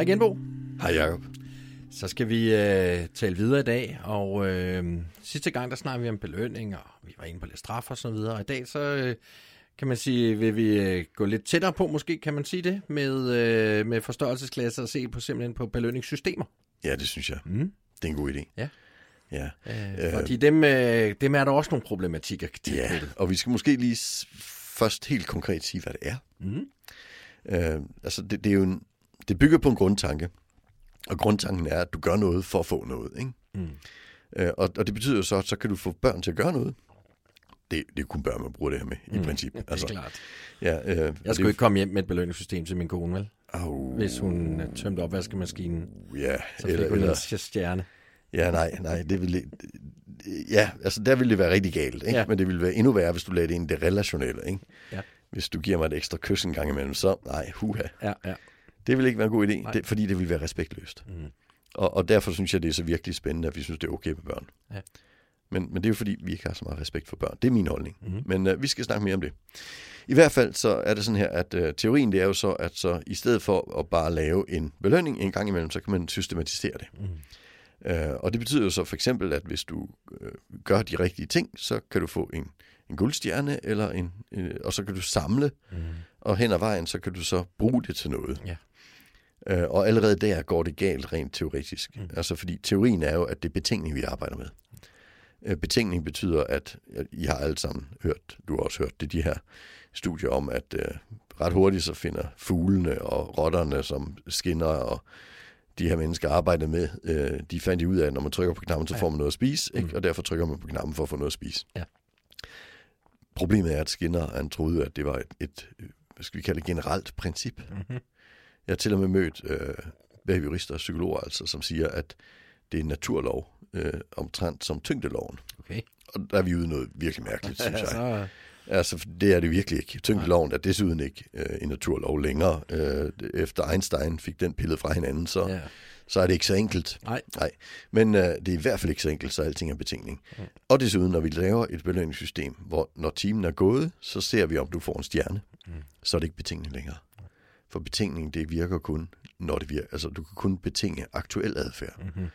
Hej igen, Bo. Hej Jacob. Så skal vi øh, tale videre i dag, og øh, sidste gang der snakkede vi om belønning, og vi var inde på lidt straf og så videre, og i dag så øh, kan man sige, vil vi øh, gå lidt tættere på, måske kan man sige det, med, øh, med forstørrelsesklasser og se på simpelthen på belønningssystemer. Ja, det synes jeg. Mm. Det er en god idé. Ja. Ja. Øh, fordi dem, øh, dem er der også nogle problematikker til. ja, og vi skal måske lige først helt konkret sige, hvad det er. Mm. Øh, altså, det, det er jo en, det bygger på en grundtanke, og grundtanken er, at du gør noget for at få noget. Ikke? Mm. Øh, og, og det betyder jo så, at så kan du få børn til at gøre noget. Det, det er kun børn, man bruger det her med, i princippet. Det er altså, klart. Ja, øh, Jeg skulle ikke komme hjem med et belønningssystem til min kone, vel? Au, Hvis hun øh, tømte opvaskemaskinen, Ja, så fik hun en stjerne. Ja, nej, nej, det ville... Ja, altså der ville det være rigtig galt, ikke? Ja. Men det ville være endnu værre, hvis du lagde det ind i det relationelle, ikke? Ja. Hvis du giver mig et ekstra kys en gang imellem, så nej, huha. Ja, ja. Det vil ikke være en god idé, Nej. det, fordi det vil være respektløst. Mm. Og, og derfor synes jeg, det er så virkelig spændende, at vi synes, det er okay med børn. Ja. Men, men det er jo fordi, vi ikke har så meget respekt for børn. Det er min holdning. Mhm. Men uh, vi skal snakke mere om det. I hvert fald så er det sådan her, at uh, teorien det er jo så, at så i stedet for at bare lave en belønning en gang imellem, så kan man systematisere det. Mm. Uh, og det betyder jo så for eksempel, at hvis du uh, gør de rigtige ting, så kan du få en, en guldstjerne, eller en, uh, og så kan du samle, Mm. og hen ad vejen, så kan du så bruge det til noget. Ja. Øh, og allerede der går det galt rent teoretisk. Mm. Altså fordi teorien er jo, at det er betingning, vi arbejder med. Øh, betingning betyder, at I har alle sammen hørt, du har også hørt, det de her studier om, at øh, ret hurtigt så finder fuglene og rotterne, som skinner, og de her mennesker arbejder med, øh, de fandt de ud af, at når man trykker på knappen, så Ja. får man noget at spise, ikke? Mm. og derfor trykker man på knappen for at få noget at spise. Ja. Problemet er, at Skinner han troede, at det var et, et hvad skal vi kalde det, generelt princip. Mm-hmm. Jeg har til og med mødt øh, behaviorister og psykologer, altså, som siger, at det er en naturlov, øh, omtrent som tyngdeloven. Okay. Og der er vi ude noget virkelig mærkeligt, synes jeg. så, Altså, det er det virkelig ikke. Tyngdeloven er desuden ikke øh, en naturlov længere. Øh, efter Einstein fik den pillet fra hinanden, så, ja. ja. så er det ikke så enkelt. Nej. Nej, men øh, det er i hvert fald ikke så enkelt, så alting er betingning. Mm. Og desuden, når vi laver et belønningssystem, hvor når timen er gået, så ser vi, om du får en stjerne. Mm. Så er det ikke betingning længere. For betingning, det virker kun, når det virker. Altså, du kan kun betinge aktuel adfærd. Mm-hmm.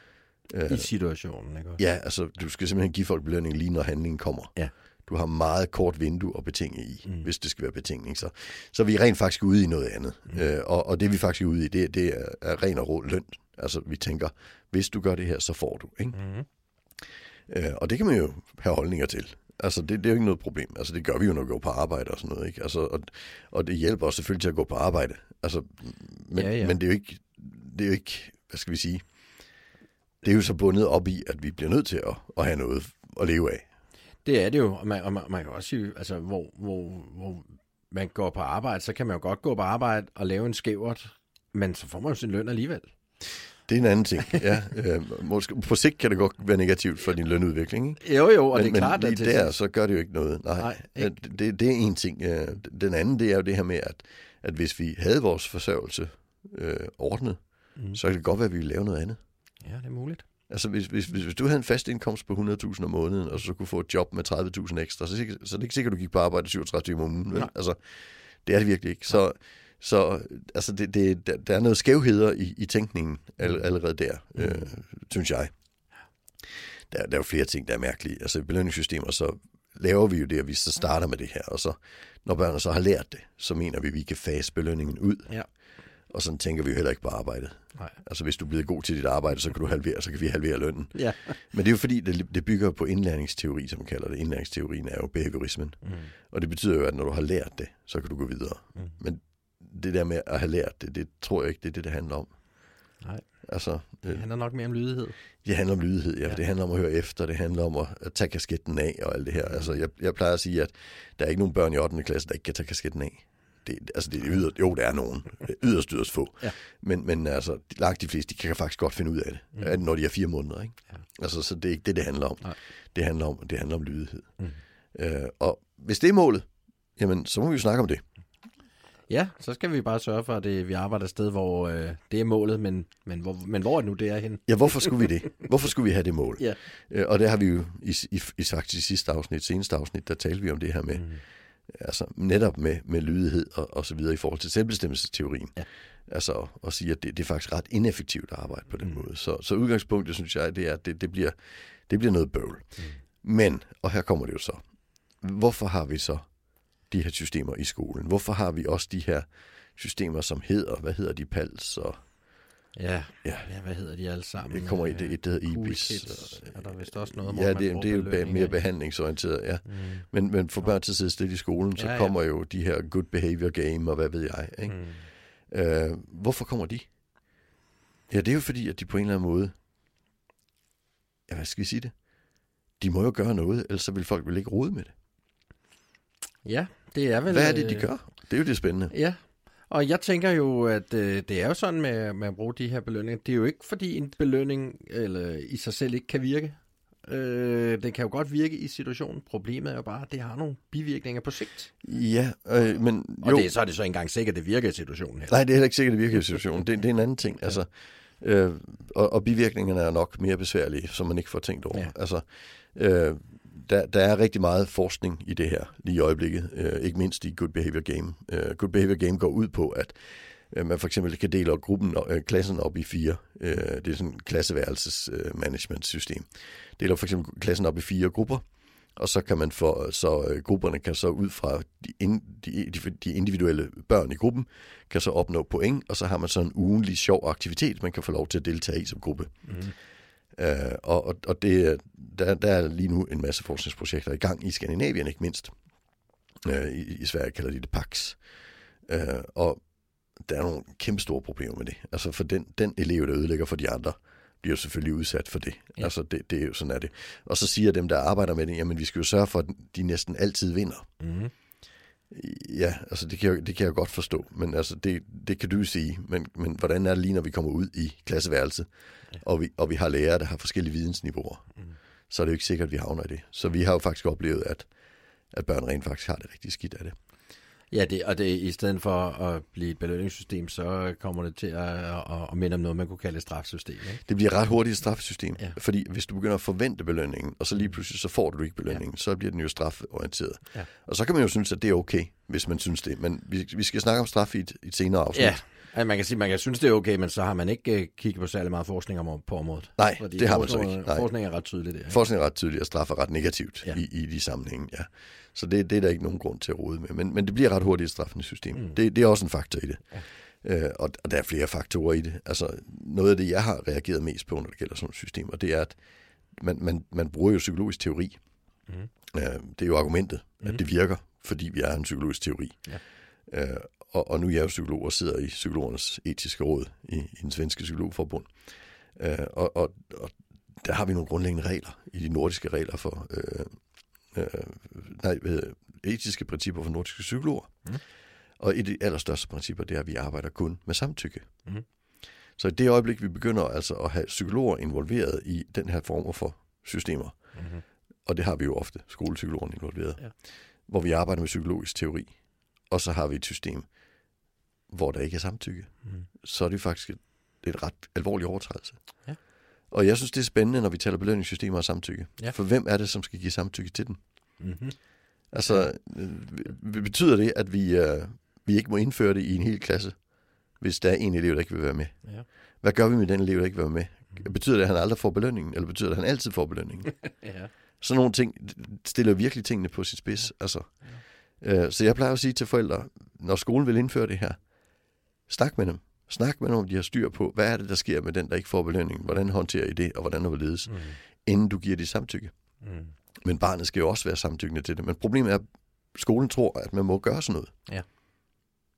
Øh, I situationen, ikke? ja, altså, du skal simpelthen give folk belønning lige, når handlingen kommer. Ja. Du har meget kort vindue at betinge i, Mm. mm. hvis det skal være betingning. Så, så er vi rent faktisk ude i noget andet. Mm. Øh, og, og det vi faktisk er ude i, det, det er, er ren og rå løn. Altså, vi tænker, hvis du gør det her, så får du. Ikke? Mm-hmm. Øh, og det kan man jo have holdninger til. Altså, det, det er jo ikke noget problem. Altså, det gør vi jo, når vi går på arbejde og sådan noget, ikke? Altså, og, og det hjælper os selvfølgelig til at gå på arbejde. Altså, men, Ja, ja. men det er jo ikke, det er jo ikke, hvad skal vi sige, det er jo så bundet op i, at vi bliver nødt til at, at have noget at leve af. Det er det jo, og man, og man, man kan også sige, altså, hvor, hvor, hvor man går på arbejde, så kan man jo godt gå på arbejde og lave en skævert, men så får man jo sin løn alligevel. Det er en anden ting. Ja, øh, måske, på sigt kan det godt være negativt for din lønudvikling, ikke? Jo, jo, og men, det er klart, men lige det, der, så gør det jo ikke noget. Nej, Nej, Nej det, det er en ting. Øh, Den anden, det er jo det her med, at, at hvis vi havde vores forsørgelse øh, ordnet, Mm. så kan det godt være, at vi ville lave noget andet. Ja, det er muligt. Altså, hvis, hvis, hvis, hvis du havde en fast indkomst på 100.000 om måneden, og så kunne få et job med 30.000 ekstra, så, det ikke- så er det ikke sikkert, at du gik på arbejde 37 timer om ugen. Nej. Altså, det er det virkelig ikke. Så, så altså, det, det, der, der er noget skævheder i, i tænkningen all, allerede der, Mm. øh, synes jeg. Der, der er jo flere ting, der er mærkelige. Altså, i belønningssystemer, så laver vi jo det, at vi så starter med det her, og så, når børnene så har lært det, så mener vi, at vi kan fase belønningen ud. Ja. Og sådan tænker vi jo heller ikke på arbejdet. Nej. Altså, hvis du er blevet god til dit arbejde, så kan du halvere, så kan vi halvere lønnen. Ja. Men det er jo fordi, det, det bygger på indlæringsteori, som man kalder det. Indlæringsteorien er jo behaviorismen. Mm. Og det betyder jo, at når du har lært det, så kan du gå videre. Mm. Men det der med at have lært det, det tror jeg ikke, det er det, det handler om. Nej. Altså, Det øh, handler nok mere om lydighed. det handler om lydighed, ja. Ja. Det handler om at høre efter, det handler om at, at tage kasketten af og alt det her. Altså, jeg, jeg plejer at sige, at der er ikke nogen børn i 8. klasse, der ikke kan tage kasketten af. Det, altså, det er yderst, jo, der er nogen. Yderst, yderst få. Ja. Men, men altså, langt de fleste, de kan faktisk godt finde ud af det, mm. når de er fire måneder. Ikke? Ja. Altså, så det er ikke det, det handler om. Nej. Det handler om, det handler om lydighed. Mm. Øh, og hvis det er målet, jamen, så må vi jo snakke om det. Ja, så skal vi bare sørge for, at det, vi arbejder et sted, hvor øh, det er målet, men, men, hvor, men hvor er det nu det er henne? Ja, hvorfor skulle vi det? Hvorfor skulle vi have det mål? Ja. Øh, og det har vi jo i, i, i faktisk i sidste afsnit, seneste afsnit, der talte vi om det her med, Mm. altså netop med, med lydighed og, og så videre i forhold til selvbestemmelsesteorien. Ja. Altså at sige, at det, det er faktisk ret ineffektivt at arbejde på den mm. måde. Så, så udgangspunktet, synes jeg, det er, at det, det, bliver, det bliver noget bøvl. Mm. Men, og her kommer det jo så, hvorfor har vi så de her systemer i skolen? Hvorfor har vi også de her systemer, som hedder, hvad hedder de, PALS og Ja, ja. ja hvad hedder de alle sammen? Det kommer i det, det hedder Cool IBIS. Kids. Er der vist også noget, Ja, det, det er jo belønning mere behandlingsorienteret, ja. Mm. Men, men for børn til at sidde stille i skolen, så Ja, ja. kommer jo de her good behavior game, og hvad ved jeg. Ikke? Mm. Øh, hvorfor kommer de? Ja, det er jo fordi, at de på en eller anden måde, ja, hvad skal vi sige det? De må jo gøre noget, ellers så vil folk vel ikke rode med det. Ja, det er vel... Hvad er det, de øh, gør? Det er jo det spændende. Ja, og jeg tænker jo, at øh, det er jo sådan med, med at bruge de her belønninger. Det er jo ikke fordi en belønning eller, i sig selv ikke kan virke. Øh, det kan jo godt virke i situationen. Problemet er jo bare, at det har nogle bivirkninger på sigt. Ja, øh, men Og jo, det, så er det så engang sikkert, at det virker i situationen her. nej, det er heller ikke sikkert, at det virker i situationen. Det, det er en anden ting. Altså, øh, og, og bivirkningerne er nok mere besværlige, som man ikke får tænkt over. Ja. Altså, øh, der, der er rigtig meget forskning i det her lige i øjeblikket, øh, ikke mindst i Good Behavior Game. Øh, Good Behavior Game går ud på, at øh, man for eksempel kan dele gruppen, øh, klassen op i fire. Øh, det er sådan et klasseværelses øh. Deler for eksempel klassen op i fire grupper, og så kan man få, så øh, grupperne kan så ud fra de, ind, de, de, individuelle børn i gruppen, kan så opnå point, og så har man så en ugenlig sjov aktivitet, man kan få lov til at deltage i som gruppe. Mm. Øh, og og, og det, er- der, der er lige nu en masse forskningsprojekter i gang i Skandinavien, ikke mindst. Øh, i, I Sverige kalder de det PAX. Øh, og der er nogle kæmpe store problemer med det. Altså for den, den elev, der ødelægger for de andre, bliver jo selvfølgelig udsat for det. Ja. Altså det, det er jo sådan er det. Og så siger dem, der arbejder med det, jamen vi skal jo sørge for, at de næsten altid vinder. Mm. Ja, altså det kan jeg, det kan jeg godt forstå, men altså det, det kan du sige. Men, men hvordan er det lige, når vi kommer ud i klasseværelset, ja. og, vi, og vi har lærere, der har forskellige vidensniveauer, Mm. Så er det jo ikke sikkert, at vi havner i det. Så vi har jo faktisk oplevet, at, at børn rent faktisk har det rigtig skidt af det. Ja, det, og det, i stedet for at blive et belønningssystem, så kommer det til at, at, at minde om noget, man kunne kalde et strafsystem. Ikke? Det bliver ret hurtigt et straffesystem, Ja. fordi hvis du begynder at forvente belønningen, og så lige pludselig så får du ikke belønningen, ja. så bliver den jo straforienteret. Ja. Og så kan man jo synes, at det er okay, hvis man synes det. Men vi, vi skal snakke om straf i et, et senere afsnit. Ja, altså, man kan sige, man kan synes, det er okay, men så har man ikke uh, kigget på særlig meget forskning om, på området. Nej, Fordi det har man så ikke. Nej. Forskning er ret tydeligt der. ikke? Forskning er ret tydeligt, at straf er ret negativt Ja. ja. i, i de sammenhænge, ja. Så det, det er der ikke nogen grund til at rode med. Men, men det bliver ret hurtigt et straffende system. Mm. Det, det er også en faktor i det. Ja. Øh, og, og der er flere faktorer i det. Altså, noget af det, jeg har reageret mest på, når det gælder sådan et system, og det er, at man, man, man bruger jo psykologisk teori. Mm. Øh, det er jo argumentet, Mm. at det virker, fordi vi er en psykologisk teori. Ja. Øh, og, og nu er jeg jo psykolog og sidder i psykologernes etiske råd i, i den svenske psykologforbund. Øh, og, og, og der har vi nogle grundlæggende regler i de nordiske regler for øh, øh, nej, det? etiske principper for nordiske psykologer. Mm. Og et af de allerstørste principper, det er, at vi arbejder kun med samtykke. Mhm. Så i det øjeblik, vi begynder altså at have psykologer involveret i den her form for systemer, Mm-hmm. og det har vi jo ofte, skolepsykologerne involveret, Ja. hvor vi arbejder med psykologisk teori, og så har vi et system, hvor der ikke er samtykke, Mm. så er det faktisk et, et ret alvorlig overtrædelse. Ja. Og jeg synes, det er spændende, når vi taler belønningssystemer og samtykke. Ja. For hvem er det, som skal give samtykke til den? Mm-hmm. Altså, øh, betyder det, at vi, øh, vi ikke må indføre det i en hel klasse, hvis der er en elev, der ikke vil være med? Ja. Hvad gør vi med den elev, der ikke vil være med? Mm. Betyder det, at han aldrig får belønningen, eller betyder det, at han altid får belønningen? ja. Sådan nogle ting stiller virkelig tingene på sit spids. Altså. Øh, så jeg plejer at sige til forældre, når skolen vil indføre det her, snak med dem. Snak med dem, om de har styr på, hvad er det, der sker med den, der ikke får belønningen? Hvordan håndterer I det, og hvordan overledes, Mm. inden du giver det samtykke? Mm. Men barnet skal jo også være samtykkende til det. Men problemet er, at skolen tror, at man må gøre sådan noget. Ja.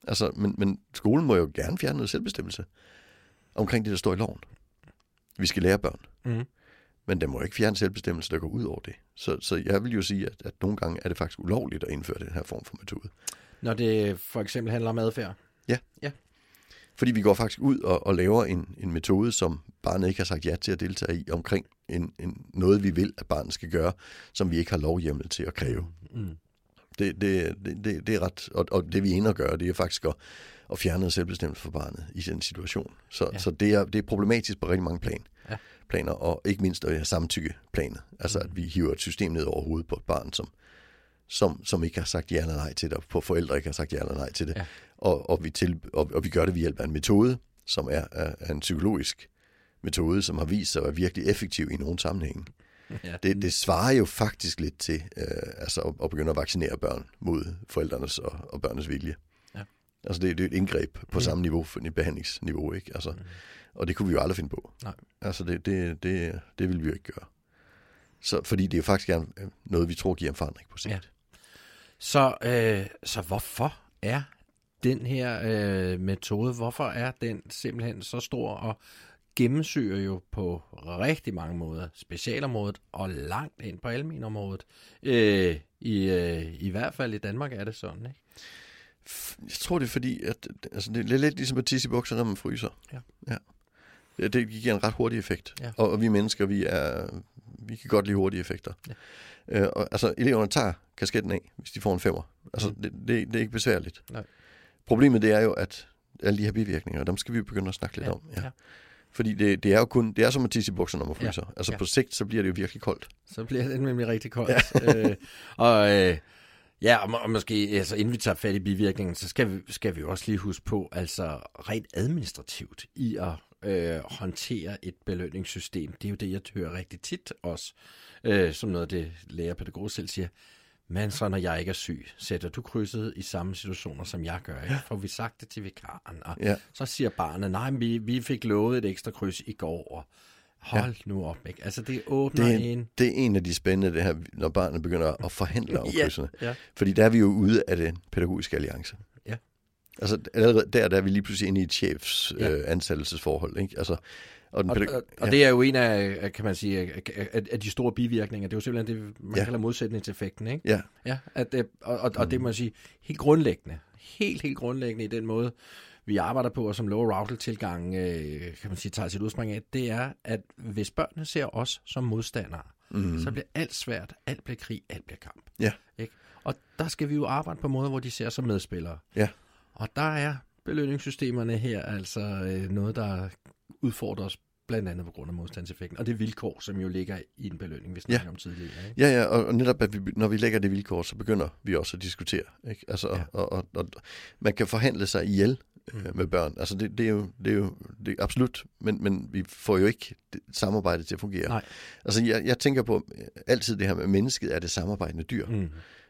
Altså, men, men skolen må jo gerne fjerne noget selvbestemmelse omkring det, der står i loven. Vi skal lære børn. Mm. Men der må ikke fjerne selvbestemmelse, der går ud over det. Så, så jeg vil jo sige, at, at nogle gange er det faktisk ulovligt at indføre den her form for metode. Når det for eksempel handler om adfærd. Fordi vi går faktisk ud og, og laver en, en metode, som barnet ikke har sagt ja til at deltage i, omkring en, en, noget, vi vil, at barnet skal gøre, som vi ikke har lovhjemmel til at kræve. Mm. Det, det, det, det, det er ret, og, og det vi ender at gøre, det er faktisk at, at fjerne noget selvbestemmelse for barnet i den situation. Så, Ja. ja. så det, er, det er problematisk på rigtig mange plan. Ja. Planer, og ikke mindst at have samtykkeplanet. Altså at vi hiver et system ned over hovedet på et barn, som, som, som ikke har sagt ja eller nej til det, og på forældre ikke har sagt ja eller nej til det. Ja. Og, og, vi til, og, og vi gør det ved hjælp af en metode, som er, er, er en psykologisk metode, som har vist sig at være virkelig effektiv i nogle sammenhænge. Ja. Det, det svarer jo faktisk lidt til øh, altså at, at begynde at vaccinere børn mod forældrenes og, og børnenes vilje. Ja. Altså det, det er et indgreb på Mm. samme niveau, for et behandlingsniveau, ikke? Altså, Og det kunne vi jo aldrig finde på. Nej. Altså det, det, det, det vil vi jo ikke gøre. Så, fordi det er jo faktisk er noget, vi tror giver en forandring på sigt. Ja. Så, øh, så hvorfor er den her øh, metode, hvorfor er den simpelthen så stor og gennemsyrer jo på rigtig mange måder specialområdet og langt ind på almenområdet. Øh, i, øh, I hvert fald i Danmark er det sådan, ikke? Jeg tror, det er fordi, at altså, det er lidt ligesom at tisse i bukser, når man fryser. Ja. ja. Det, giver en ret hurtig effekt. Ja. Og, og vi mennesker, vi er vi kan godt lide hurtige effekter. Ja. Øh, og, altså, eleverne tager kasketten af, hvis de får en femmer. Altså, Mm. det, det, det er ikke besværligt. Nej. Problemet det er jo, at alle de her bivirkninger, dem skal vi begynde at snakke lidt Ja, om. ja. Fordi det, det er jo kun, det er som at tisse i bukser, når man Ja, fryser. Altså ja. på sigt, så bliver det jo virkelig koldt. Så bliver det nemlig rigtig koldt. Ja. øh, og øh, ja, og, må- og måske, altså inden vi tager fat i bivirkningen, så skal vi, skal vi også lige huske på, altså rent administrativt i at øh, håndtere et belønningssystem. Det er jo det, jeg hører rigtig tit også, øh, som noget af det lærer pædagog selv siger. Men så når jeg ikke er syg, sætter du krydset i samme situationer, som jeg gør. Ikke? Får vi sagt det til vikaren, og Ja. så siger barnet, nej, vi, vi fik lovet et ekstra kryds i går, og hold ja. nu op. Ikke? Altså det åbner Det er, en... det er en af de spændende, det her, når børnene begynder at forhandle om Ja, krydsene. ja. Fordi der er vi jo ude af den pædagogiske alliance. Altså allerede der, der er vi lige pludselig inde i et chefs Ja. øh, ansættelsesforhold. Ikke? Altså, og, den Og, pædag- og, og det er jo en af, kan man sige, af, af, de store bivirkninger. Det er jo simpelthen det, man Ja. kalder modsætningseffekten, ikke? Ja, Ja, at, det- og, og, og det må man sige, helt grundlæggende, helt, helt grundlæggende i den måde, vi arbejder på, og som low router tilgang øh, kan man sige, tager sit udspring af, det er, at hvis børnene ser os som modstandere, mm. så bliver alt svært, alt bliver krig, alt bliver kamp. ja, Ikke? Og der skal vi jo arbejde på måder, hvor de ser os som medspillere. ja. Og der er belønningssystemerne her altså øh, noget, der udfordrer os blandt andet på grund af modstandseffekten. Og det vilkår, som jo ligger i en belønning, vi snakker Ja. om tidligere. Ikke? Ja, ja, og, netop, at vi, når vi lægger det vilkår, så begynder vi også at diskutere. Ikke? Altså, Ja. og, og, og, man kan forhandle sig ihjel øh, med børn. Altså, det, det, er jo, det er jo det er absolut, men, men vi får jo ikke det, samarbejdet til at fungere. Nej. Altså, jeg, jeg tænker på øh, altid det her med, at mennesket er det samarbejdende dyr. Mm.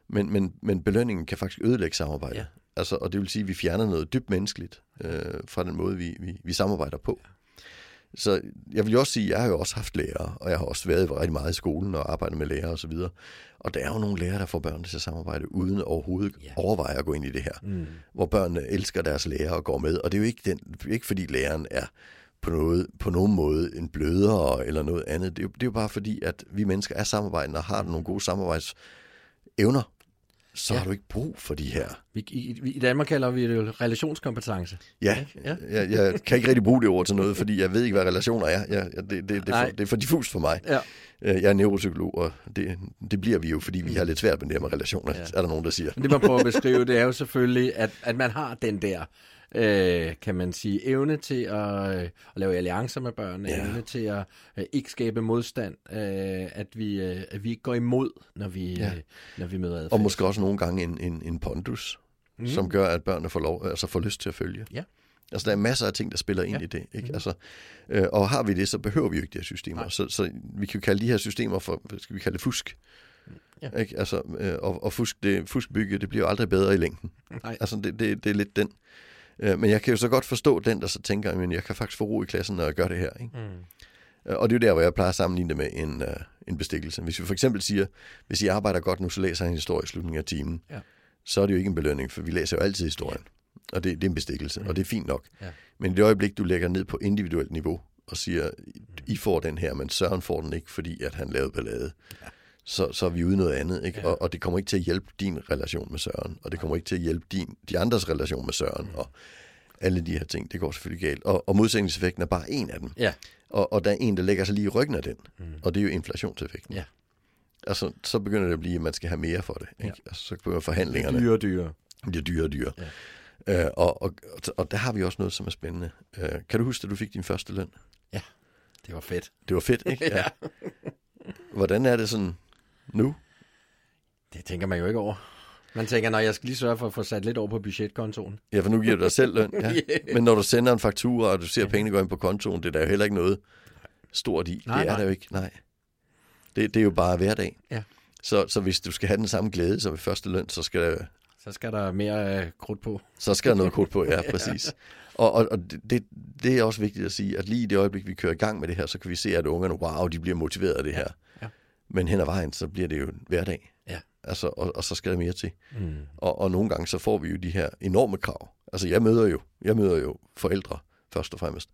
Men, men, men belønningen kan faktisk ødelægge samarbejdet. Ja. Altså, og det vil sige, at vi fjerner noget dybt menneskeligt øh, fra den måde, vi, vi, vi samarbejder på. Så jeg vil jo også sige, at jeg har jo også haft lærere, og jeg har også været rigtig meget i skolen og arbejdet med lærere osv. Og, og der er jo nogle lærere, der får børnene til at samarbejde, uden overhovedet Ja. overveje at gå ind i det her. Mm. Hvor børnene elsker deres lærer og går med. Og det er jo ikke, den, ikke fordi læreren er på, noget, på nogen måde en blødere eller noget andet. Det er, jo, det er jo bare fordi, at vi mennesker er samarbejdende og har nogle gode samarbejdsevner. Så Ja. har du ikke brug for de her. Vi, i, I Danmark kalder vi det jo relationskompetence. Ja? Ja. Jeg, jeg kan ikke rigtig bruge det ord til noget, fordi jeg ved ikke, hvad relationer er. Jeg, jeg, det, det, det, er for, det er for diffust for mig. Ja. Øh, Jeg er neuropsykolog, og det, det bliver vi jo, fordi vi har lidt svært med det her med relationer, ja. er der nogen, der siger. Men det man prøver at beskrive, det er jo selvfølgelig, at, at man har den der, øh, kan man sige, evne til at, øh, at lave alliancer med børnene, Ja. evne til at øh, ikke skabe modstand, øh, at, vi, øh, at vi ikke går imod, når vi, Ja. øh, når vi møder adfærd. Og måske også nogle gange en, en, en pondus, mm. som gør, at børnene får, lov, altså får lyst til at følge. Ja. Altså, der er masser af ting, der spiller ind Ja. i det. Ikke? Mhm. Altså, øh, og har vi det, så behøver vi jo ikke de her systemer. Nej. Så, så vi kan jo kalde de her systemer for, skal vi kalde det, fusk. Ja. Ikke? Altså, øh, og, og fusk, det, fuskbygge, det bliver jo aldrig bedre i længden. Nej. Altså, det, det, det er lidt den. Øh, men jeg kan jo så godt forstå den, der så tænker, men jeg kan faktisk få ro i klassen, når jeg gør det her. Ikke? Mm. Øh, Og det er jo der, hvor jeg plejer at sammenligne det med en, uh, en bestikkelse. Hvis vi for eksempel siger, hvis I arbejder godt nu, så læser jeg en historie i slutningen af timen. Ja. Så er det jo ikke en belønning, for vi læser jo altid historien. Og det, det er en bestikkelse, Mm. og det er fint nok. Ja. Men i det øjeblik, du lægger ned på individuelt niveau og siger, I får den her, men Søren får den ikke, fordi at han lavede ballade. Ja. Så, så er vi ude noget andet, ikke? Ja. Og, og det kommer ikke til at hjælpe din relation med Søren, og det kommer ikke til at hjælpe din, de andres relation med Søren, Mm. og alle de her ting, det går selvfølgelig galt. Og, og modsætningseffekten er bare en af dem. Ja. Og, og der er en, der lægger sig lige i ryggen af den, Mm. og det er jo inflationseffekten. Ja. Altså, så begynder det at blive, at man skal have mere for det. Ikke? Ja. Altså, så begynder forhandlingerne Dyre og dyre. bliver dyre og dyre. Ja. Øh, og, og, og der har vi også noget, som er spændende. Øh, kan du huske, at du fik din første løn? Det var fedt. Det var fedt, ikke? Ja. Hvordan er det sådan nu? Det tænker man jo ikke over. Man tænker, når jeg skal lige sørge for at få sat lidt over på budgetkontoen. Ja, for nu giver du dig selv løn. Ja. Yeah. Men når du sender en faktura, og du ser, at pengene går ind på kontoen, det er der jo heller ikke noget stort i. Nej, det er nej. der jo ikke. Nej. Det, det er jo bare hverdag. Ja. Så, så hvis du skal have den samme glæde som ved første løn, så skal der, Så skal der mere øh, krudt på. så skal der noget krudt på. Ja, præcis. Og, og, og det, det er også vigtigt at sige, at lige i det øjeblik, vi kører i gang med det her, så kan vi se, at ungerne, wow, de bliver motiveret af det her. Men hen ad vejen, så bliver det jo hverdag. Ja. Altså, og, og så skal der mere til. Mm. Og, og nogle gange så får vi jo de her enorme krav. Altså jeg møder jo, jeg møder jo forældre først og fremmest,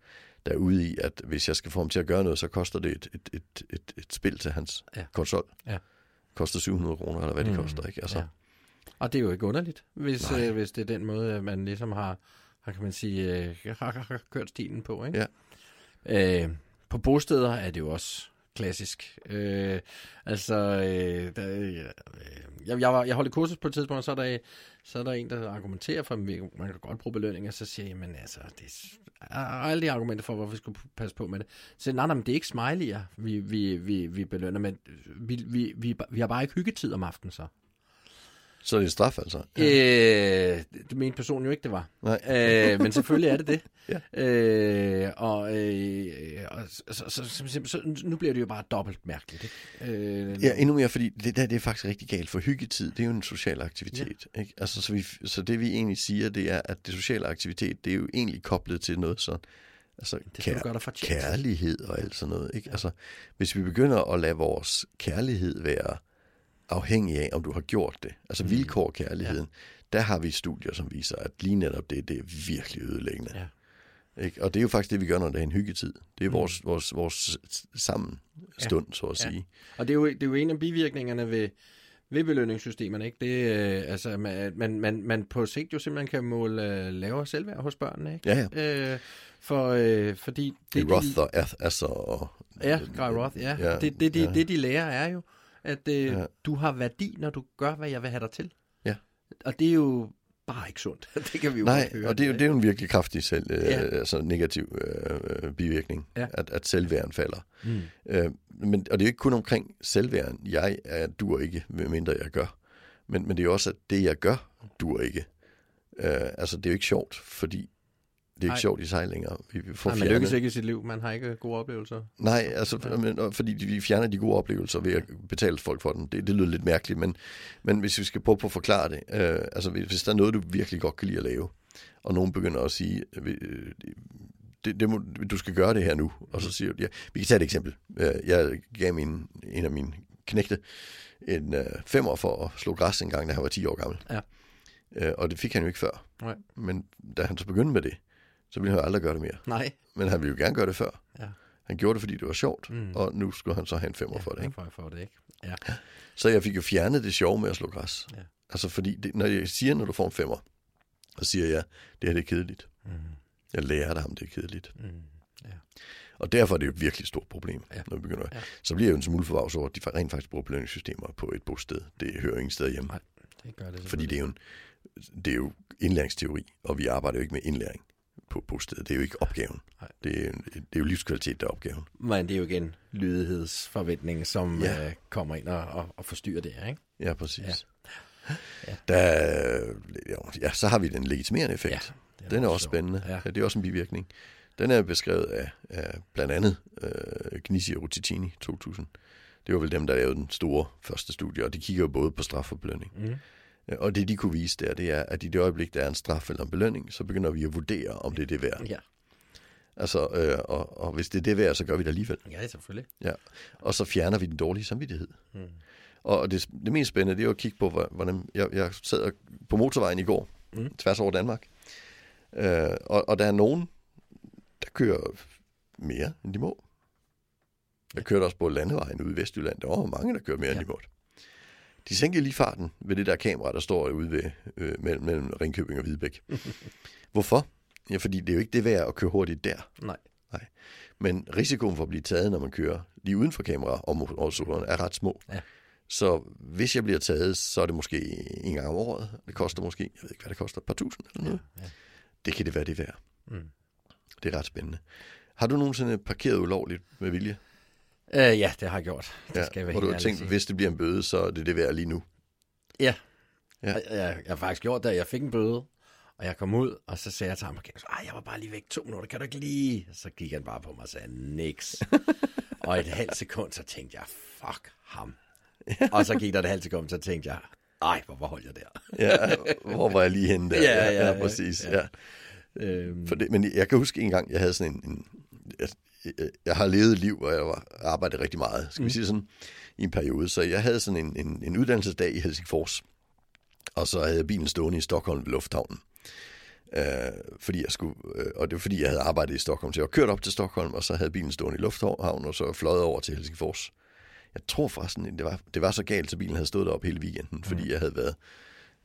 der er ude i, at hvis jeg skal få ham til at gøre noget, så koster det et, et, et, et, et spil til hans Ja. konsol. Ja. Koster 700 kroner, eller hvad det Mm. koster, ikke? Altså, Ja. Og det er jo ikke underligt, hvis, Nej. øh, hvis det er den måde, man ligesom har, har kan man sige, øh, har, har, har kørt stilen på. Ikke? Ja. Øh, på bosteder er det jo også klassisk. Øh, altså, øh, der, øh, jeg, jeg, var, jeg holdt et kursus på et tidspunkt, og så er der, så er der en, der argumenterer for, at man kan godt bruge belønning, så siger jeg, men altså, det er alle de argumenter for, hvorfor vi skulle passe på med det. Så nej, nej, men det er ikke smiley'er, vi, vi, vi, vi belønner, men vi, vi, vi, vi har bare ikke hyggetid om aftenen så så er det en straf, altså. Øh, det mente personen jo ikke, det var. Nej. Øh, men selvfølgelig er det det. Ja. øh, og øh, og så, så, så, så, så, nu bliver det jo bare dobbelt mærkeligt. Ikke? Øh, Ja, endnu mere, fordi det der det er faktisk rigtig galt, for hyggetid, det er jo en social aktivitet. Ja. Ikke? Altså, så, vi, så det vi egentlig siger, det er, at det sociale aktivitet, det er jo egentlig koblet til noget sådan, altså det du gøre til. kærlighed og alt sådan noget. Ikke? Altså, hvis vi begynder at lade vores kærlighed være afhængig af, om du har gjort det, altså vilkår kærligheden, ja. der har vi studier, som viser, at lige netop det, det er virkelig ødelæggende. Ja. Ikke? Og det er jo faktisk det, vi gør, når det er en hyggetid. Det er vores, vores, vores sammenstund, så at Ja. sige. Og det er, jo, det er jo en af bivirkningerne ved, ved belønningssystemerne. Ikke? Det, øh, altså, man, man, man, på sigt jo simpelthen kan måle øh, lavere selvværd hos børnene. Ikke? Ja, ja. Øh, for, øh, fordi Det er de- Roth og Ath, altså... Og, Ja, Guy Roth, ja. Ja, ja det, det, det, ja. det, de lærer, er jo, at øh, Ja. du har værdi, når du gør, hvad jeg vil have dig til. Ja. Og det er jo bare ikke sundt. det kan vi jo Nej, høre. og det er, jo, det er jo en virkelig kraftig selv, øh, Ja. altså negativ øh, bivirkning, Ja. at, at selvværden falder. Mm. Øh, men, og det er jo ikke kun omkring selvværden. Jeg er, dur ikke, mindre jeg gør. Men, men det er jo også, at det, jeg gør, dur ikke. Øh, altså, det er jo ikke sjovt, fordi det er ikke Nej. sjovt i sig længere. Vi vi får Nej, man lykkes ikke i sit liv. Man har ikke gode oplevelser. Nej, altså, ja. men, fordi vi fjerner de gode oplevelser ved at betale folk for dem. Det, det lyder lidt mærkeligt, men, men hvis vi skal prøve på at forklare det, øh, altså hvis hvis der er noget, du virkelig godt kan lide at lave, og nogen begynder at sige, øh, det, det må, du skal gøre det her nu, og så siger du, ja, vi kan tage et eksempel. Øh, Jeg gav min, en af mine knægte en øh, femmer for at slå græs en gang, da han var 10 år gammel. Ja. Øh, og det fik han jo ikke før. Nej. Men da han så begyndte med det, så ville han jo aldrig gøre det mere. Nej. Men han ville jo gerne gøre det før. Ja. Han gjorde det, fordi det var sjovt, Mm. og nu skulle han så have en femmer Ja, for det. Ikke? For, for det, ikke? Ja. Så jeg fik jo fjernet det sjove med at slå græs. Ja. Altså fordi, det, når jeg siger, når du får en femmer, så siger jeg, det her det er kedeligt. Mm. Jeg lærer dig, om det er kedeligt. Mm. Og derfor er det jo et virkelig stort problem, Ja. ja. når vi begynder. Ja. Ja. Så bliver jeg jo en smule forvavs over, at de rent faktisk bruger belønningssystemer på et bosted. Det hører ingen sted hjemme. Nej, det gør det Fordi det er, jo en, det er jo indlæringsteori, og vi arbejder jo ikke med indlæring på bostedet. Det er jo ikke opgaven. Nej. Det er, det er jo livskvalitet, der er opgaven. Men det er jo igen lydighedsforventning, som Ja. øh, kommer ind og, og, og forstyrrer det her, ikke? Ja, præcis. Ja. Ja. Der, ja, så har vi den legitimerende effekt. Ja, Ja, den er også spændende. Ja. Ja. Det er også en bivirkning. Den er beskrevet af, af blandt andet øh, Gnisi og Rutitini 2000. Det var vel dem, der lavede den store første studie, og de kigger jo både på straf og belønning. Mm. Øh, Og det, de kunne vise der, det er, at i det øjeblik, der er en straf eller en belønning, så begynder vi at vurdere, om det er det værd. Ja. Altså, øh, og, og hvis det er det værd, så gør vi det alligevel. ja, selvfølgelig. Ja. Og så fjerner vi den dårlige samvittighed. Mm. Og det, det mest spændende, det er jo at kigge på, hvor- hvordan... Jeg, jeg sad på motorvejen i går, Mm. tværs over Danmark. Øh, og, og der er nogen, der kører mere, end de må. Jeg kørte også på landevejen ude i Vestjylland. Der var mange, der kører mere. Ja. end de måtte. De sænkede lige farten ved det der kamera, der står ude ved, øh, mellem, mellem Ringkøbing og Hvidebæk. Hvorfor? Ja, fordi det er jo ikke det værd at køre hurtigt der. Nej. Men risikoen for at blive taget, når man kører lige uden for kamera og motorcyklerne, er ret små. Ja. Så hvis jeg bliver taget, så er det måske en gang om året. Det koster måske, jeg ved ikke, hvad det koster, et par tusind eller noget. Ja. Det kan det være, det værd. Mm. Det er ret spændende. Har du nogensinde parkeret ulovligt med vilje? Øh, ja, det har jeg gjort. Det skal jeg være og du helt har tænkt, sige. hvis det bliver en bøde, så er det det værd lige nu. Ja. Ja. Jeg, jeg, jeg har faktisk gjort det. Jeg fik en bøde, og jeg kom ud, og så sagde jeg til ham, ej, jeg var bare lige væk to minutter, kan du ikke lige? Så gik han bare på mig og sagde, niks. og et halvt sekund, så tænkte jeg, fuck ham. og så gik der et halvt sekund, så tænkte jeg, ej, hvorfor holdt jeg der? Ja, hvor var jeg lige henne der? Ja, ja, ja, præcis. ja. Ja. Øhm, For det, men jeg kan huske en gang, jeg havde sådan en... en jeg, jeg, jeg har levet et liv, hvor jeg arbejdede rigtig meget, skal vi sige sådan, i en periode. Så jeg havde sådan en, en, en uddannelsesdag i Helsingfors, og så havde jeg bilen stående i Stockholm ved lufthavnen. Øh, fordi jeg skulle, øh, og det var fordi, jeg havde arbejdet i Stockholm. Så jeg var kørt op til Stockholm, og så havde bilen stående i lufthavnen, og så fløjet over til Helsingfors. Jeg tror forresten, det var, det var så galt, så bilen havde stået deroppe hele weekenden, fordi jeg havde været,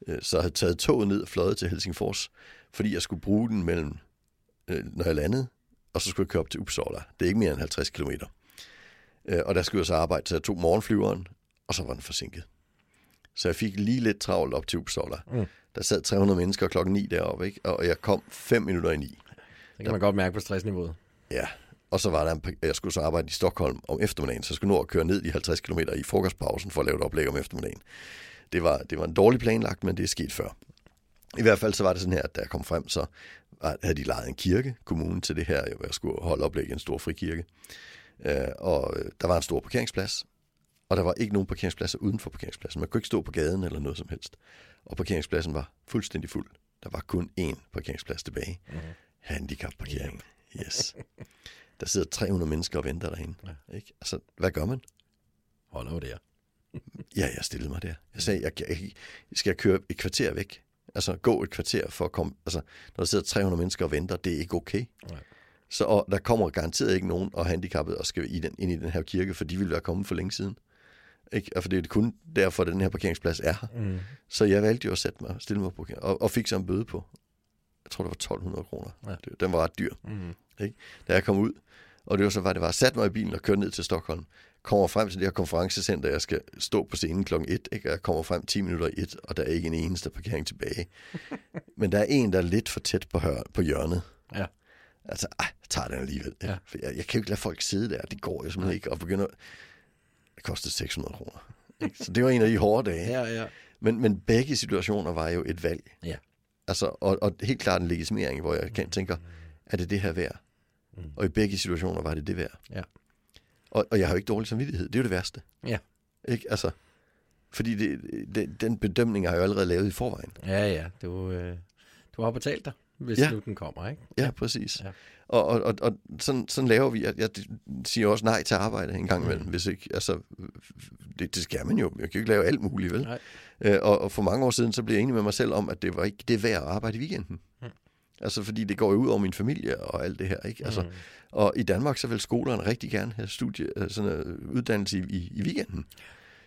øh, så havde taget toget ned og fløjet til Helsingfors, fordi jeg skulle bruge den mellem, øh, når jeg landede, og så skulle jeg køre op til Uppsala. Det er ikke mere end 50 km. Øh, og der skulle jeg så arbejde, så jeg tog morgenflyveren, og så var den forsinket. Så jeg fik lige lidt travlt op til Uppsala. Mm. Der sad 300 mennesker klokken 9 deroppe, ikke? og jeg kom 5 minutter i 9. det kan man godt mærke på stressniveauet. Ja, og så var der en, jeg skulle så arbejde i Stockholm om eftermiddagen, så jeg skulle nå at køre ned de 50 km i frokostpausen for at lave et oplæg om eftermiddagen. Det var, det var en dårlig planlagt, men det er sket før. I hvert fald så var det sådan her, at da jeg kom frem, så havde de lejet en kirke, kommunen, til det her, hvor jeg skulle holde oplæg i en stor frikirke. Øh, og øh, der var en stor parkeringsplads, og der var ikke nogen parkeringspladser uden for parkeringspladsen. Man kunne ikke stå på gaden eller noget som helst. Og parkeringspladsen var fuldstændig fuld. Der var kun én parkeringsplads tilbage. Mm-hmm. Handicapparkering. Yes. Der sidder 300 mennesker og venter derinde. Ja. Ikke? Altså, hvad gør man? Hold nu der. Ja, jeg stillede mig der. Jeg sagde, jeg, jeg, jeg skal jeg køre et kvarter væk. Altså, gå et kvarter for at komme... Altså, når der sidder 300 mennesker og venter, det er ikke okay. Nej. Så og der kommer garanteret ikke nogen og handicappet og skal i den, ind i den her kirke, for de ville være kommet for længe siden. Ikke? Og for det er kun derfor, at den her parkeringsplads er her. Mm. Så jeg valgte jo at sætte mig, stille mig på og, og fik så en bøde på. Jeg tror, det var 1200 kroner. Ja. Det- Den var ret dyr. Mm. Ikke? Da jeg kom ud, og det var så, hvad det var, sat mig i bilen og kørte ned til Stockholm, kommer frem til det her konferencecenter, jeg skal stå på scenen klokken 1, ikke? og jeg kommer frem 10 minutter i 1, og der er ikke en eneste parkering tilbage. Men der er en, der er lidt for tæt på, hør, på hjørnet. Ja. Altså, ej, jeg tager den alligevel. Ja. Ja. For jeg, jeg kan jo ikke lade folk sidde der, det går jo simpelthen ikke, og begynder... Det kostede 600 kroner. Så det var en af de hårde dage. Ja, ja. Men, men begge situationer var jo et valg. Ja. Altså, og, og helt klart en legitimering, hvor jeg kan, tænker, er det det her værd? Mm. Og i begge situationer var det det værd. Ja. Og, og jeg har jo ikke dårlig samvittighed. Det er jo det værste. Ja. Ikke? Altså, fordi det, det, den bedømning har jeg jo allerede lavet i forvejen. Ja, ja. Du, øh, du har betalt dig, hvis Ja. nu den kommer, ikke? Ja, ja præcis. Ja. Og, og, og, og sådan, sådan laver vi. Jeg, jeg siger også nej til arbejde en gang imellem, Mm. hvis ikke, altså, det, det skal man jo. Jeg kan jo ikke lave alt muligt, vel? Nej. Øh, og, og for mange år siden, så blev jeg enig med mig selv om, at det var ikke det værd at arbejde i weekenden. Mm. Altså, fordi det går jo ud over min familie og alt det her, ikke? Altså, Mm. Og i Danmark, så vil skolerne rigtig gerne have studie, øh, sådan noget uddannelse i, i, i weekenden.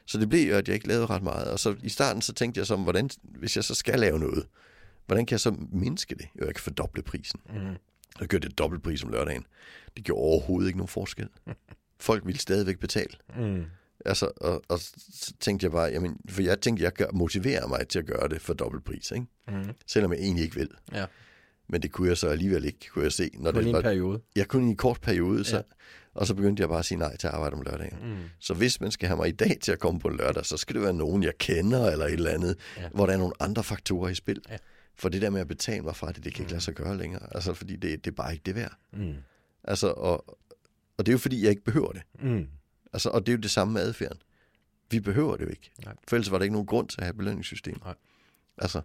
Så det blev jo, at jeg ikke lavede ret meget. Og så i starten, så tænkte jeg så, hvordan, hvis jeg så skal lave noget, hvordan kan jeg så mindske det? Jo, jeg kan fordoble prisen. Mm. Jeg gjorde det dobbelt pris om lørdagen. Det gjorde overhovedet ikke nogen forskel. Folk ville stadigvæk betale. Mm. Altså, og, og så tænkte jeg bare, jamen, for jeg tænkte, jeg kan motivere mig til at gøre det for dobbelt pris, ikke? Mm. Selvom jeg egentlig ikke vil. Ja. Men det kunne jeg så alligevel ikke, kunne jeg se. Når Kun det en var, periode. jeg kunne i en kort periode, så, Ja. ja. og så begyndte jeg bare at sige nej til at arbejde om lørdagen. Mm. Så hvis man skal have mig i dag til at komme på lørdag, så skal det være nogen, jeg kender eller et eller andet, Ja. ja. hvor der er nogle andre faktorer i spil. Ja. For det der med at betale mig fra det, det kan ikke lade sig gøre længere. Altså, fordi det, det er bare ikke det værd. Mm. Altså, og, og det er jo fordi, jeg ikke behøver det. Mm. Altså, og det er jo det samme med adfærden. Vi behøver det jo ikke. Nej. For ellers var der ikke nogen grund til at have et belønningssystem. Nej. Altså,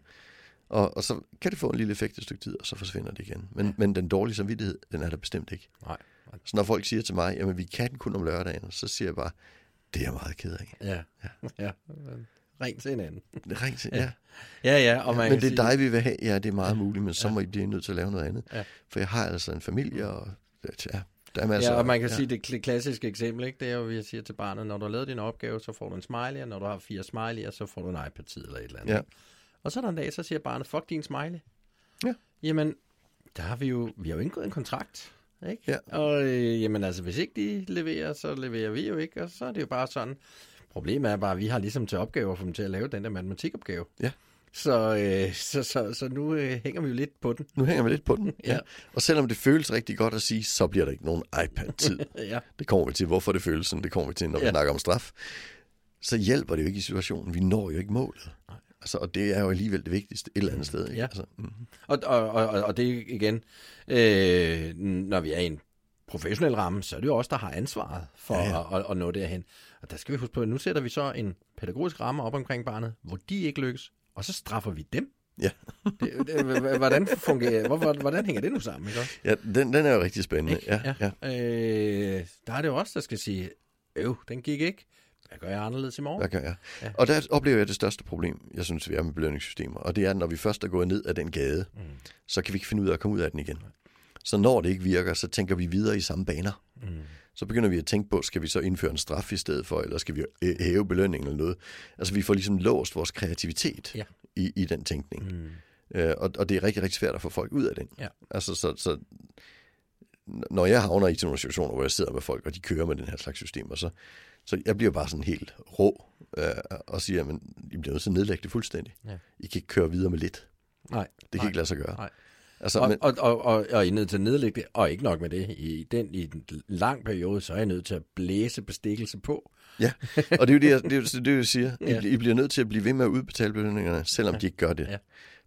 og, og så kan det få en lille effekt et stykke tid, og så forsvinder det igen. Men, Ja. ja. men den dårlige samvittighed, den er der bestemt ikke. Nej. Så når folk siger til mig, jamen vi kan kun om lørdagen, så siger jeg bare, det er jeg meget ked af. Ja. Ja. Ring til hinanden. Ring til, Ja. ja. Ja, ja. Og man Men kan det er sige, dig, vi vil have. Ja, det er meget muligt, men så Ja. må I blive nødt til at lave noget andet. Ja. For jeg har altså en familie, og ja, der er masser Ja, og man kan ja. sige, det kl- klassiske eksempel, ikke? det er jo, at jeg siger til barnet, når du har lavet din opgave, så får du en smiley, og når du har fire smiley'er, så får du en iPad-tid eller et eller andet. Ja. Og så er der en dag, så siger barnet, fuck din smiley. Ja. Jamen, der har vi jo, vi har jo indgået en kontrakt, ikke? Ja. Og øh, jamen altså, hvis ikke de leverer, så leverer vi jo ikke, og så er det jo bare sådan. Problemet er bare, at vi har ligesom til opgave at få dem til at lave den der matematikopgave. Ja. Så, øh, så, så, så nu øh, hænger vi jo lidt på den. Nu hænger vi lidt på den. Ja. Og selvom det føles rigtig godt at sige, så bliver der ikke nogen iPad-tid. ja. Det kommer vi til. Hvorfor det føles sådan, det kommer vi til, når vi Ja. snakker om straf. så hjælper det jo ikke i situationen. Vi når jo ikke målet. Nej. Altså, og det er jo alligevel det vigtigste et eller andet sted. Ikke? Ja. Altså, mm. Og, og, og, og det igen, øh, når vi er i en professionel ramme, så er det jo os, der har ansvaret for Ja, ja. At, at, at nå derhen. Og der skal vi huske på, at nu sætter vi så en pædagogisk ramme op omkring barnet, hvor de ikke lykkes, og så straffer vi dem. Ja. det, det, hvordan fungerer, hvor, hvordan hænger det nu sammen? Ikke? ja, den, den er jo rigtig spændende. Ikke? Ja, ja. Øh, der er det jo også, der skal sige, øv, den gik ikke. Hvad gør jeg anderledes i morgen? Hvad gør jeg? Ja. Og der oplever jeg det største problem, jeg synes, vi er med belønningssystemer. Og det er, når vi først er gået ned ad den gade, mm. så kan vi ikke finde ud af at komme ud af den igen. Så når det ikke virker, så tænker vi videre i samme baner. Mm. Så begynder vi at tænke på, skal vi så indføre en straf i stedet for, eller skal vi hæve belønningen eller noget. Altså vi får ligesom låst vores kreativitet Ja. i, i den tænkning. Mm. Øh, og, og det er rigtig, rigtig svært at få folk ud af den. Ja. Altså, så, så når jeg havner i sådan nogle situationer, hvor jeg sidder med folk, og de kører med den her slags systemer, så, så jeg bliver bare sådan helt rå øh, og siger, at I bliver nødt til at nedlægge det fuldstændig. Ja. I kan ikke køre videre med lidt. Nej. Det kan nej. ikke lade sig gøre. Nej. Altså, Og, men, og, og, og, og I er nødt til at nedlægge det, og ikke nok med det. I, den, I en lang periode, så er I nødt til at blæse bestikkelse på. ja, og det er jo det, jeg, det, er, jo det, jeg siger. I, Ja. I bliver nødt til at blive ved med at udbetale belønningerne, selvom Ja. de ikke gør det. Ja.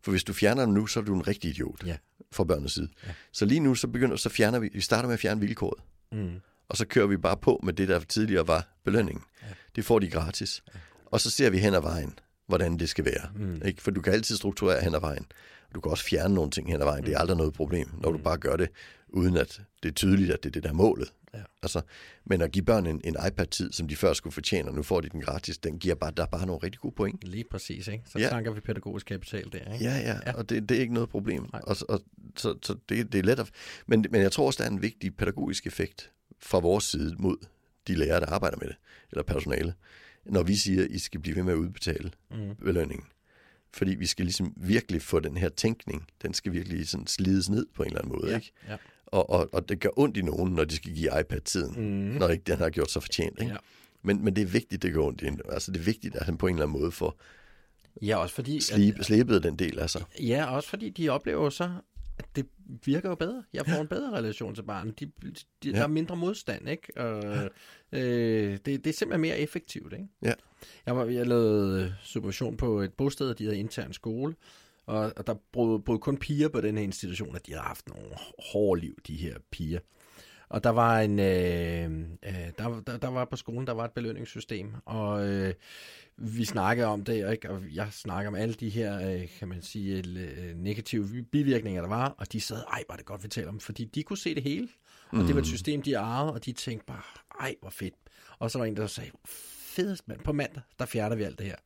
For hvis du fjerner dem nu, så er du en rigtig idiot Ja. fra børnenes side. Ja. Så lige nu, så begynder, så fjerner vi, vi starter med at fjerne vilkåret. Mm. Og så kører vi bare på med det, der tidligere var belønningen. Ja. Det får de gratis. Og så ser vi hen ad vejen, hvordan det skal være. Mm. Ikke? For du kan altid strukturere hen ad vejen. Du kan også fjerne nogle ting hen ad vejen. Det er aldrig noget problem, når du bare gør det, uden at det er tydeligt, at det er det, der er målet. Ja. Altså, men at give børn en, en iPad-tid, som de før skulle fortjene, og nu får de den gratis, den giver bare, der er bare nogle rigtig gode point. Lige præcis, ikke? Så Ja. tanker vi pædagogisk kapital der, ikke? Ja, ja, Ja. og det, det er ikke noget problem. Nej. Og, og, så så det, det er let at... Men, men jeg tror også, der er en vigtig pædagogisk effekt fra vores side mod de lærere, der arbejder med det, eller personale, når vi siger, at I skal blive ved med at udbetale Mm. belønningen. Fordi vi skal ligesom virkelig få den her tænkning, den skal virkelig sådan slides ned på en eller anden måde. Ja. Ikke? Ja. Og, og, og det gør ondt i nogen, når de skal give iPad-tiden, Mm. når ikke den har gjort sig fortjent. Ikke? Ja. Men, men det er vigtigt, det gør ondt. i Altså det er vigtigt, at han på en eller anden måde får ja, også fordi... slib, slebet den del af sig. Ja, også fordi de oplever så, at det virker jo bedre. Jeg får en bedre relation til barnet. De, de, Ja. Der er mindre modstand, ikke? Og, øh, det, det er simpelthen mere effektivt, ikke? Ja. Jeg, var, jeg lavede øh, supervision på et bosted, de havde intern skole, og, og der boede, boede kun piger på den her institution, og de havde haft nogle hårde liv, de her piger. Og der var en, øh, øh, der, der, der var på skolen, der var et belønningssystem, og øh, vi snakkede om det, ikke? og jeg snakker om alle de her, øh, kan man sige, øh, negative bivirkninger, der var, og de sad, ej, var det godt, vi taler om, fordi de kunne se det hele, og det var et system, de ejede, og de tænkte bare, ej, hvor fedt. Og så var en, der sagde, fedest mand, på mandag, der fjerner vi alt det her.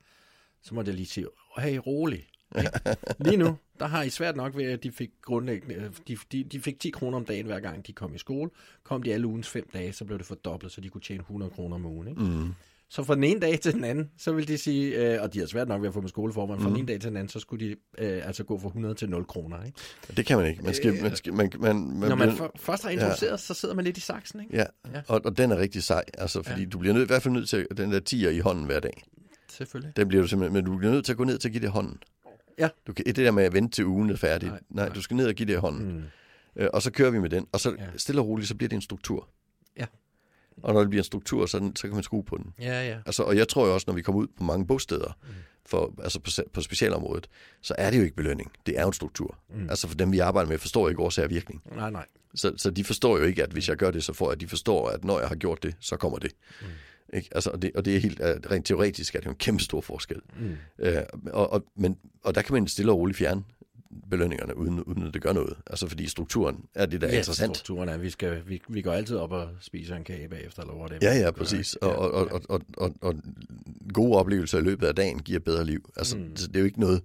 Så måtte jeg lige sige, hey, rolig. Lige nu, der har I svært nok ved, at de fik grundlæggende, øh, de, de, de fik 10 kroner om dagen hver gang de kom i skole. Kom de alle ugens fem dage, så blev det fordoblet, så de kunne tjene 100 kroner om ugen. Ikke? Mm. Så fra den ene dag til den anden, så vil de sige, øh, og de har svært nok ved at få med skoleformen, fra den ene dag til den anden, så skulle de øh, altså gå fra 100 til 0 kroner. Ikke? Det kan man ikke. Man skal, man skal, man, man, man Når man bliver- først har introduceret, så sidder man lidt i saksen. Ikke? Ja, Ja. og, og den er rigtig sej, altså, fordi ja. du bliver nødt, i hvert fald nødt til at- den der tiger i hånden hver dag. Selvfølgelig. Den bliver du simpelthen, men du bliver nødt til at gå ned til at give det hånden. Ja. Du kan, det der med at vente til ugen er færdig. Nej, Nej, nej, du skal ned og give det i hånden. Mm. Øh, og så kører vi med den, og så Ja. stille og roligt, så bliver det en struktur. Ja. Og når det bliver en struktur, så, den, så kan man skrue på den. Ja, ja. Altså, og jeg tror jo også, når vi kommer ud på mange bosteder, Mm. for, altså på, på specialområdet, så er det jo ikke belønning. Det er jo en struktur. Mm. Mm. Altså for dem, vi arbejder med, forstår ikke årsag og virkning. Nej, nej. Så, så de forstår jo ikke, at hvis jeg gør det, så får jeg, de forstår, at når jeg har gjort det, så kommer det. Mm. Ikke? Altså, og, det og det er helt uh, rent teoretisk, at det er en kæmpe stor forskel. Mm. Uh, og, og, men, og der kan man stille og roligt fjerne belønningerne, uden, uden at det gør noget. Altså fordi strukturen er det, der er ja, interessant. strukturen er, vi, skal, vi, vi går altid op og spiser en kage bagefter, eller hvor det Ja, ja, præcis. Og, og, og, og, og, og, gode oplevelser i løbet af dagen giver bedre liv. Altså, Mm. det er jo ikke noget,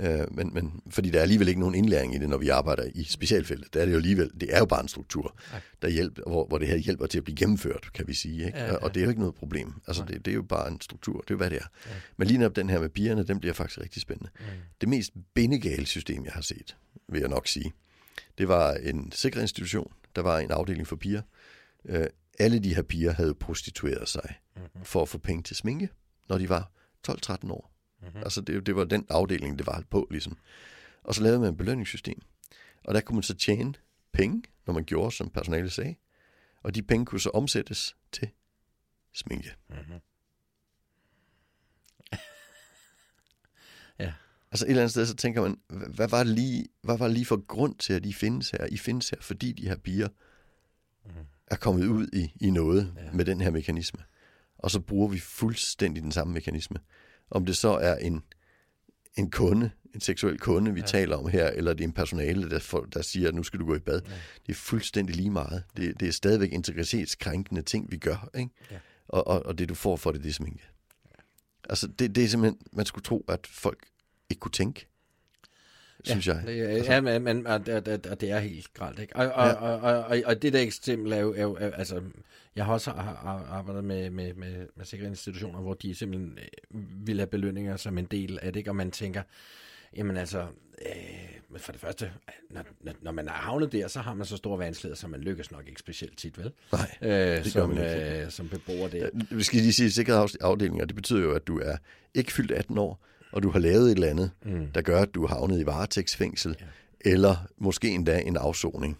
ja. øh, men, men fordi der er alligevel ikke nogen indlæring i det, når vi arbejder i specialfeltet. Det er det jo alligevel, det er jo bare en struktur, der hjælper, hvor, hvor det her hjælper til at blive gennemført, kan vi sige. Ikke? Ja, Ja. Og det er jo ikke noget problem. Altså, det, det er jo bare en struktur, det er jo, hvad det er. Ja. Men lige netop den her med pigerne, den bliver faktisk rigtig spændende. Mm. Det mest bindegale system, jeg har set, vil jeg nok sige, det var en sikkerhedsinstitution. Der var en afdeling for piger. Øh, alle de her piger havde prostitueret sig Mhm. for at få penge til sminke, når de var 12-13 år. Mhm. Altså det, det var den afdeling, det var på ligesom. Og så lavede man et belønningssystem. Og der kunne man så tjene penge, når man gjorde, som personalet sagde. Og de penge kunne så omsættes til sminke. Mhm. Ja. Altså et eller andet sted, så tænker man, hva- hvad var, det lige, hvad var det lige for grund til, at I findes her? I findes her, fordi de her piger er kommet ud i, i noget Ja. med den her mekanisme. Og så bruger vi fuldstændig den samme mekanisme. Om det så er en, en kunde, en seksuel kunde, vi Ja. taler om her, eller det er en personale, der, for, der siger, at nu skal du gå i bad. Ja. Det er fuldstændig lige meget. Det, det er stadigvæk integritetskrænkende ting, vi gør. Ikke? Ja. Og, og, og det, du får for det, det er sminke. Altså, det, det er simpelthen, man skulle tro, at folk ikke kunne tænke, synes jeg. Det, er- Altså- ja, men, men og, og, og, det er helt gralt, ikke? Og, og, Ja. og, og, og, og det der eksempel er jo, er jo er, altså, jeg har også arbejdet med, med, med, med sikkerhedsinstitutioner, hvor de simpelthen øh, vil have belønninger som en del af det, ikke? og man tænker, jamen altså, øh, for det første, når, når, man er havnet der, så har man så store vanskeligheder, så man lykkes nok ikke specielt tit, vel? Nej, Øh, gør som, man ikke. øh, som beboer der. Ja, Vi skal lige sige, at sikkerhedsafdelinger, det betyder jo, at du er ikke fyldt 18 år, og du har lavet et eller andet, Mm. der gør, at du er havnet i varetægtsfængsel, Ja. ja. eller måske endda en afsoning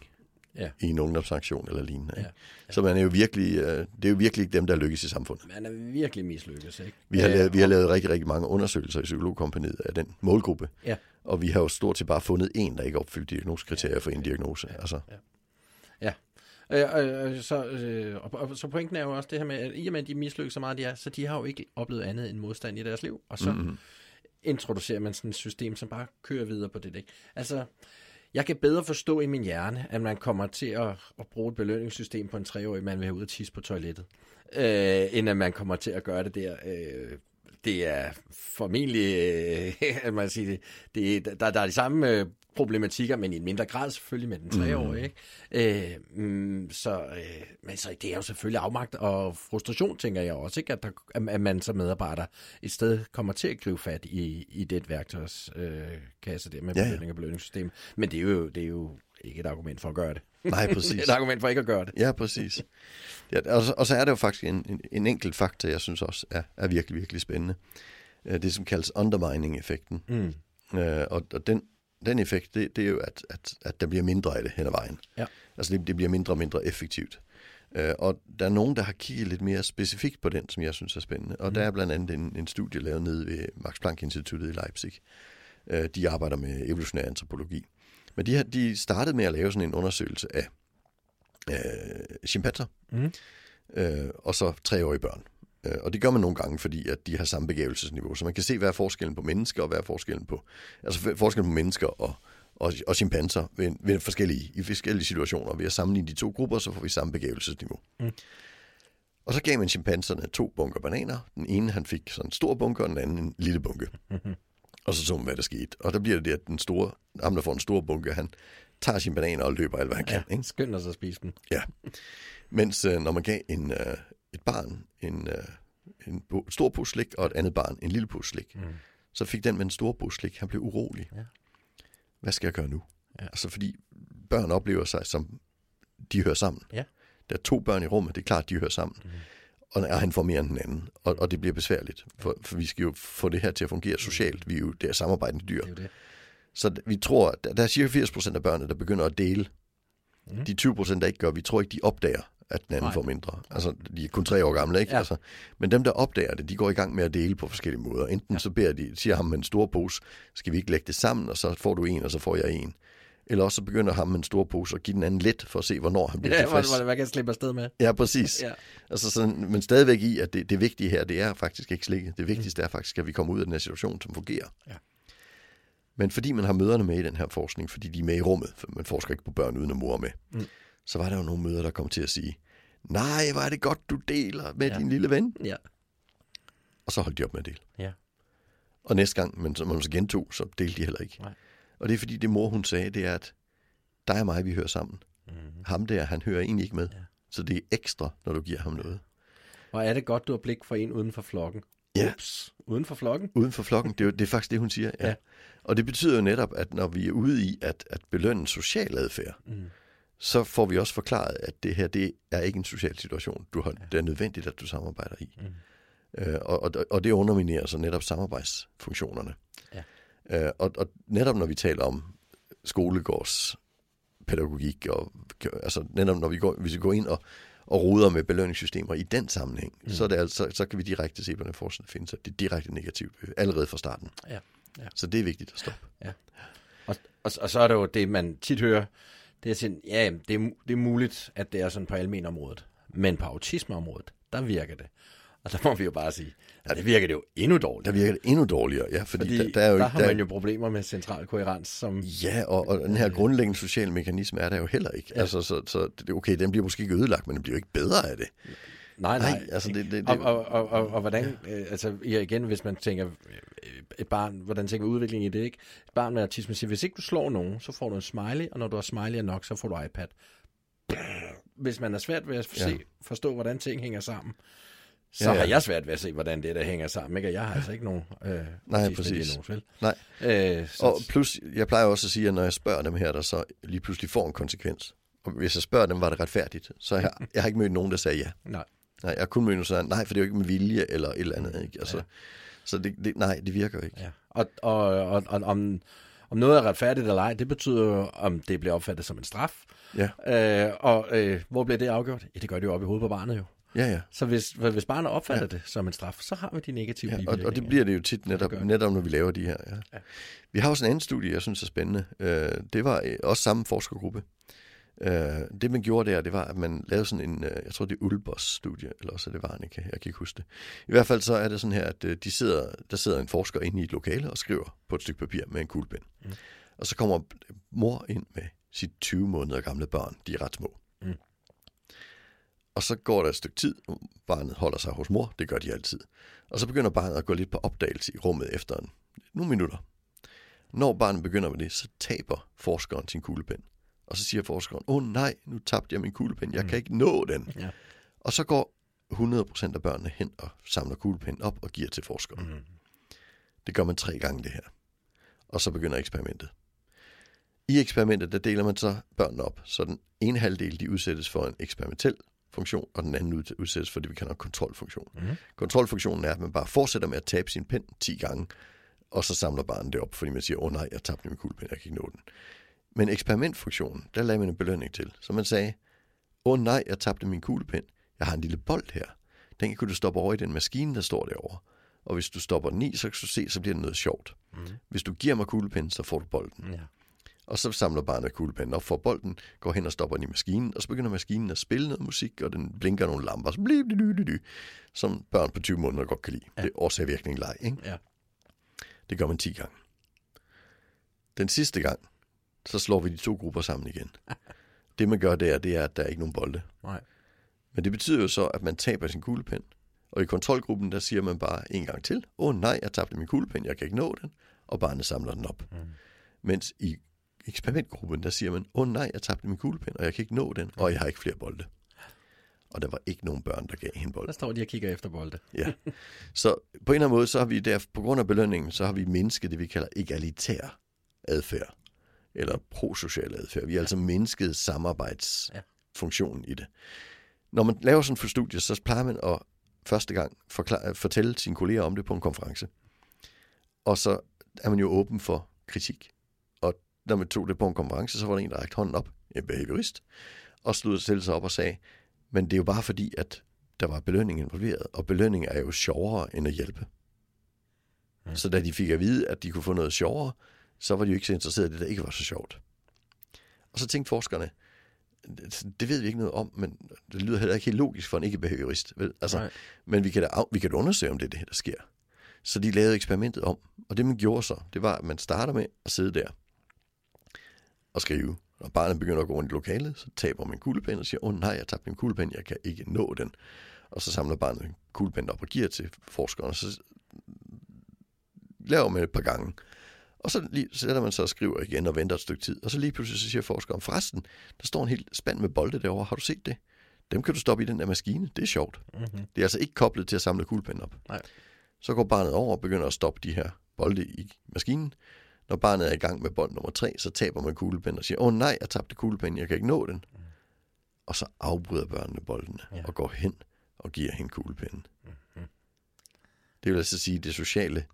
Ja. i en ungdomsaktion eller lignende. Ja. Ikke? Så man er jo virkelig, øh, det er jo virkelig dem, der lykkes i samfundet. Man er virkelig mislykket, ikke? Vi har, lavet, vi har lavet rigtig, rigtig mange undersøgelser i Psykologkompaniet af den målgruppe, Ja. og vi har jo stort set bare fundet en, der ikke opfylder diagnosekriterier for en diagnose. Altså, Øh, øh, øh, så, øh, og, og, så pointen er jo også det her med, at i og med, at de mislykkes så meget, de er, så de har jo ikke oplevet andet end modstand i deres liv. Og så mm-hmm introducerer man sådan et system, som bare kører videre på det. Ikke? Altså, jeg kan bedre forstå i min hjerne, at man kommer til at, at bruge et belønningssystem på en treårig, man vil have ud at tisse på toilettet, øh, end at man kommer til at gøre det der. Øh, det er formentlig, øh, man siger, det, det, der, der er de samme øh, problematikker, men i en mindre grad selvfølgelig med den treårige. Ikke? Øh, mm, så, øh, men så det er jo selvfølgelig afmagt og frustration, tænker jeg også, ikke? At, der, at man som medarbejder et sted kommer til at gribe fat i, i det værktøjs øh, kasse der med ja. belønning og belønningssystem. Men det er, jo, det er jo ikke et argument for at gøre det. Nej, det præcis. et argument for ikke at gøre det. Ja, præcis. Ja, og, så, og så er der jo faktisk en, en, en enkelt faktor, jeg synes også er, er virkelig, virkelig spændende. Øh, Det, som kaldes undermining-effekten. Mm. Øh, og, og den, den effekt, det, det er jo, at, at, at der bliver mindre af det hen ad vejen. Ja. Altså det, det bliver mindre og mindre effektivt. Øh, og der er nogen, der har kigget lidt mere specifikt på den, som jeg synes er spændende. Og mm. der er blandt andet en, en studie lavet nede ved Max Planck Instituttet i Leipzig. Øh, de arbejder med evolutionær antropologi. Men de, de startede med at lave sådan en undersøgelse af øh, chimpanser, Mm. øh, og så treårige børn. Øh, og det gør man nogle gange, fordi at de har samme begævelsesniveau. Så man kan se, hvad er forskellen på mennesker, og hvad er forskellen på, altså forskellen på mennesker og, og, og chimpanser ved, ved forskellige, i forskellige situationer. Ved at sammenligne de to grupper, så får vi samme begævelsesniveau. Mm. Og så gav man chimpanserne to bunker bananer. Den ene han fik sådan en stor bunke, og den anden en lille bunke. Mhm. Og så så man, hvad der skete. Og der bliver det at den store, ham der får en stor bunke, han tager sine bananer og løber alt, hvad han kan. Ikke? Skynd dig så at spise dem. Ja. Mens øh, når man gav en, øh, et barn en, øh, en stor pose slik, og et andet barn en lille pose slik, Mm. så fik den med en stor pose slik, han blev urolig. Ja. Hvad skal jeg gøre nu? Ja. Altså fordi børn oplever sig som, de hører sammen. Ja. Der er to børn i rummet, det er klart, de hører sammen. Mm. Og og han får mere end den anden. Og, og det bliver besværligt, for, for vi skal jo få det her til at fungere socialt. Vi er jo det er samarbejdende dyr. Det er det. Så vi tror, at der er cirka 80 procent af børnene, der begynder at dele. Mm. De 20 procent, der ikke gør, vi tror ikke, de opdager, at den anden Nej. Nej. får mindre. Altså, de er kun tre år gamle, ikke? Ja. Altså, men dem, der opdager det, de går i gang med at dele på forskellige måder. Enten ja. så beder de, siger ham med en stor pose, skal vi ikke lægge det sammen, og så får du en, og så får jeg en. Eller også så begynder ham med en stor pose og give den anden let, for at se, hvornår han bliver Ja, ja, tilfreds. hvor, hvad kan slippe afsted med? Ja, præcis. Ja. Altså sådan, men stadigvæk i, at det, det vigtige her, det er faktisk ikke slikket. Det vigtigste er faktisk, at vi kommer ud af den her situation, som fungerer. Ja. Men fordi man har møderne med i den her forskning, fordi de er med i rummet, for man forsker ikke på børn uden at mor med, Mm. så var der jo nogle møder, der kom til at sige, nej, hvor er det godt, du deler med Ja. ja. din lille ven. Ja. Og så holdt de op med at dele. Ja. Og næste gang, men så man så gentog, så delte de heller ikke. Nej. Og det er fordi, det mor hun sagde, det er, at dig og mig, vi hører sammen. Mm. Ham der, han hører egentlig ikke med. Ja. Så det er ekstra, når du giver ham noget. Og er det godt, du har blik for en uden for flokken? Ja. Ups. Uden for flokken? Uden for flokken, det er, jo, det er faktisk det, hun siger. Ja. Ja. ja. Og det betyder jo netop, at når vi er ude i at, at belønne social adfærd, Mm. så får vi også forklaret, at det her, det er ikke en social situation. Du har, Ja. Det er nødvendigt, at du samarbejder i. Mm. Øh, og, og, og det underminerer så netop samarbejdsfunktionerne. Ja. Øh, og, og netop når vi taler om skolegårds pædagogik, og, altså netop når vi går, hvis vi går ind og, og ruder med belønningssystemer i den sammenhæng, Mm. så, er det altså, så kan vi direkte se forskning, der findes, at det er direkte negativt øh, allerede fra starten. Ja. Ja. Så det er vigtigt at stoppe. Og, og, og så er det jo det, man tit hører, det er sådan, ja, det er, det er muligt, at det er sådan på almenområdet, men på autismeområdet, der virker det. Og der må vi jo bare sige, at det virker det jo endnu dårligt. Der virker det endnu dårligere, ja, fordi, Fordi der, der er jo der har man jo problemer med central koherens, som... Ja, og, og den her grundlæggende sociale mekanisme er der jo heller ikke. Ja. Altså, så, så okay, den bliver måske ikke ødelagt, men den bliver jo ikke bedre af det. Nej, nej. Nej, altså, det- det- det- og, og, og, og, og hvordan, øh, altså ja, igen, hvis man tænker, øh, et barn, hvordan tænker vi udviklingen i det, ikke? Et barn med autisme siger, hvis ikke du slår nogen, så får du en smiley, og når du har smiley nok, så får du iPad. Hvis man er svært ved at se, Ja. forstå, hvordan ting hænger sammen, så Ja, ja, har jeg svært ved at se, hvordan det der hænger sammen. Ikke? Og jeg har altså ikke nogen øh, præcis. autisme-diagnose, vel? Nej. Øh, så, Og plus, jeg plejer også at sige, at når jeg spørger dem her, der så lige pludselig får en konsekvens. Og hvis jeg spørger dem, var det retfærdigt, så jeg, jeg har ikke mødt nogen, der sagde ja. nej. Nej, jeg har kun mødt nogen, der sagde, nej, for det er jo ikke med vilje eller et eller andet. Ikke? Altså, ja. Så det, det, nej, det virker ikke. Ja. Og, og, og, og om, om noget er retfærdigt eller ej, det betyder jo, om det bliver opfattet som en straf. Ja, Øh, og øh, hvor bliver det afgjort? Ja, det gør det jo op i hovedet på barnet jo. Ja, ja. Så hvis, hvis barnet opfatter ja. det som en straf, så har vi de negative ja og, og det bliver det jo tit netop, netop når vi laver de her. Ja. Ja. Vi har også en anden studie, jeg synes er spændende. Øh, det var øh, også samme forskergruppe. Øh, det man gjorde der, det var, at man lavede sådan en, jeg tror det er Ulbos-studie, eller også det Varnike, jeg kan ikke huske det. I hvert fald så er det sådan her, at de sidder, der sidder en forsker inde i et lokale og skriver på et stykke papir med en kuglepen. Mm. Og så kommer mor ind med sit 20 måneder gamle barn, de er ret små. Mm. Og så går der et stykke tid, barnet holder sig hos mor, det gør de altid. Og så begynder barnet at gå lidt på opdagelse i rummet efter en, nogle minutter. Når barnet begynder med det, så taber forskeren sin kuglepen. Og så siger forskeren, åh oh, nej, nu tabte jeg min kuglepen, jeg kan ikke nå den. Ja. Og så går 100% af børnene hen og samler kuglepennen op og giver til forskeren. Mm. Det gør man tre gange det her. Og så begynder eksperimentet. I eksperimentet, der deler man så børnene op, så den ene halvdel, de udsættes for en eksperimentel funktion, og den anden ud- udsættes for det, vi kalder en kontrolfunktion. Mhm. Kontrolfunktionen er, at man bare fortsætter med at tabe sin pen 10 gange, og så samler barnet det op, fordi man siger, åh oh, nej, jeg tabte min kuglepen, jeg kan ikke nå den. Men eksperimentfunktionen, der lagde man en belønning til. Så man sagde, åh oh, nej, jeg tabte min kuglepen, jeg har en lille bold her. Den kan du stoppe over i den maskine, der står derovre. Og hvis du stopper den i, så kan du se, så bliver det noget sjovt. Mm. Hvis du giver mig kuglepen, så får du bolden. Ja. Og så samler barnet kuglepennen op for bolden, går hen og stopper den i maskinen, og så begynder maskinen at spille noget musik, og den blinker nogle lamper, så bli, bli, bli, bli, som børn på 20 måneder godt kan lide. Ja. Det er årsagvirkning leg, ikke? Ja. Det gør man 10 gange. Den sidste gang, så slår vi de to grupper sammen igen. Det man gør der, det er, at der er ikke nogen bolde. Nej. Men det betyder jo så, at man taber sin kuglepen. Og i kontrolgruppen, der siger man bare en gang til, åh oh, nej, jeg tabte min kuglepen, jeg kan ikke nå den, og barnet samler den op. Mm. Mens i eksperimentgruppen, der siger man, åh oh, nej, jeg tabte min kuglepen, og jeg kan ikke nå den, og jeg har ikke flere bolde. Og der var ikke nogen børn, der gav hende bolde. Der står de og kigger efter bolde. Ja. Så på en eller anden måde, så har vi der, på grund af belønningen, så har vi mindsket det, vi kalder egalitær adfærd. Eller prosocial adfærd. Vi har altså mindsket samarbejdsfunktionen i det. Når man laver sådan et studie, så plejer man at første gang forklare, fortælle sine kolleger om det på en konference. Og så er man jo åben for kritik. Når man tog det på en konference, så var der en, der rakte hånden op, en behaviorist, og slog selv sig op og sagde, men det er jo bare fordi, at der var belønning involveret, og belønning er jo sjovere end at hjælpe. Mm. Så da de fik at vide, at de kunne få noget sjovere, så var de jo ikke så interesserede i det, der ikke var så sjovt. Og så tænkte forskerne, det ved vi ikke noget om, men det lyder heller ikke helt logisk for en ikke-behaviorist. Vel? Altså, Nej. men vi kan, da, vi kan da undersøge, om det er det, der sker. Så de lavede eksperimentet om, og det man gjorde så, det var, at man starter med at sidde der og skrive. Når barnet begynder at gå rundt i lokalet, så taber man kuglepen og siger, åh oh, nej, jeg tabte min kuglepen, jeg kan ikke nå den. Og så samler barnet kuglepen op og giver til forskeren, og så laver man et par gange. Og så lige, sætter man sig og skriver igen og venter et stykke tid. Og så lige pludselig så siger forskeren, forresten, der står en helt spand med bolde derovre. Har du set det? Dem kan du stoppe i den der maskine. Det er sjovt. Mm-hmm. Det er altså ikke koblet til at samle kuglepen op. Nej. Så går barnet over og begynder at stoppe de her bolde i maskinen. Når barnet er i gang med bold nummer tre, så taber man kuglepen og siger, åh nej, jeg tabte kuglepen, jeg kan ikke nå den. Og så afbryder børnene boldene Ja. ja. og går hen og giver hende kuglepinden. Mhm. Det vil altså sige, at det sociale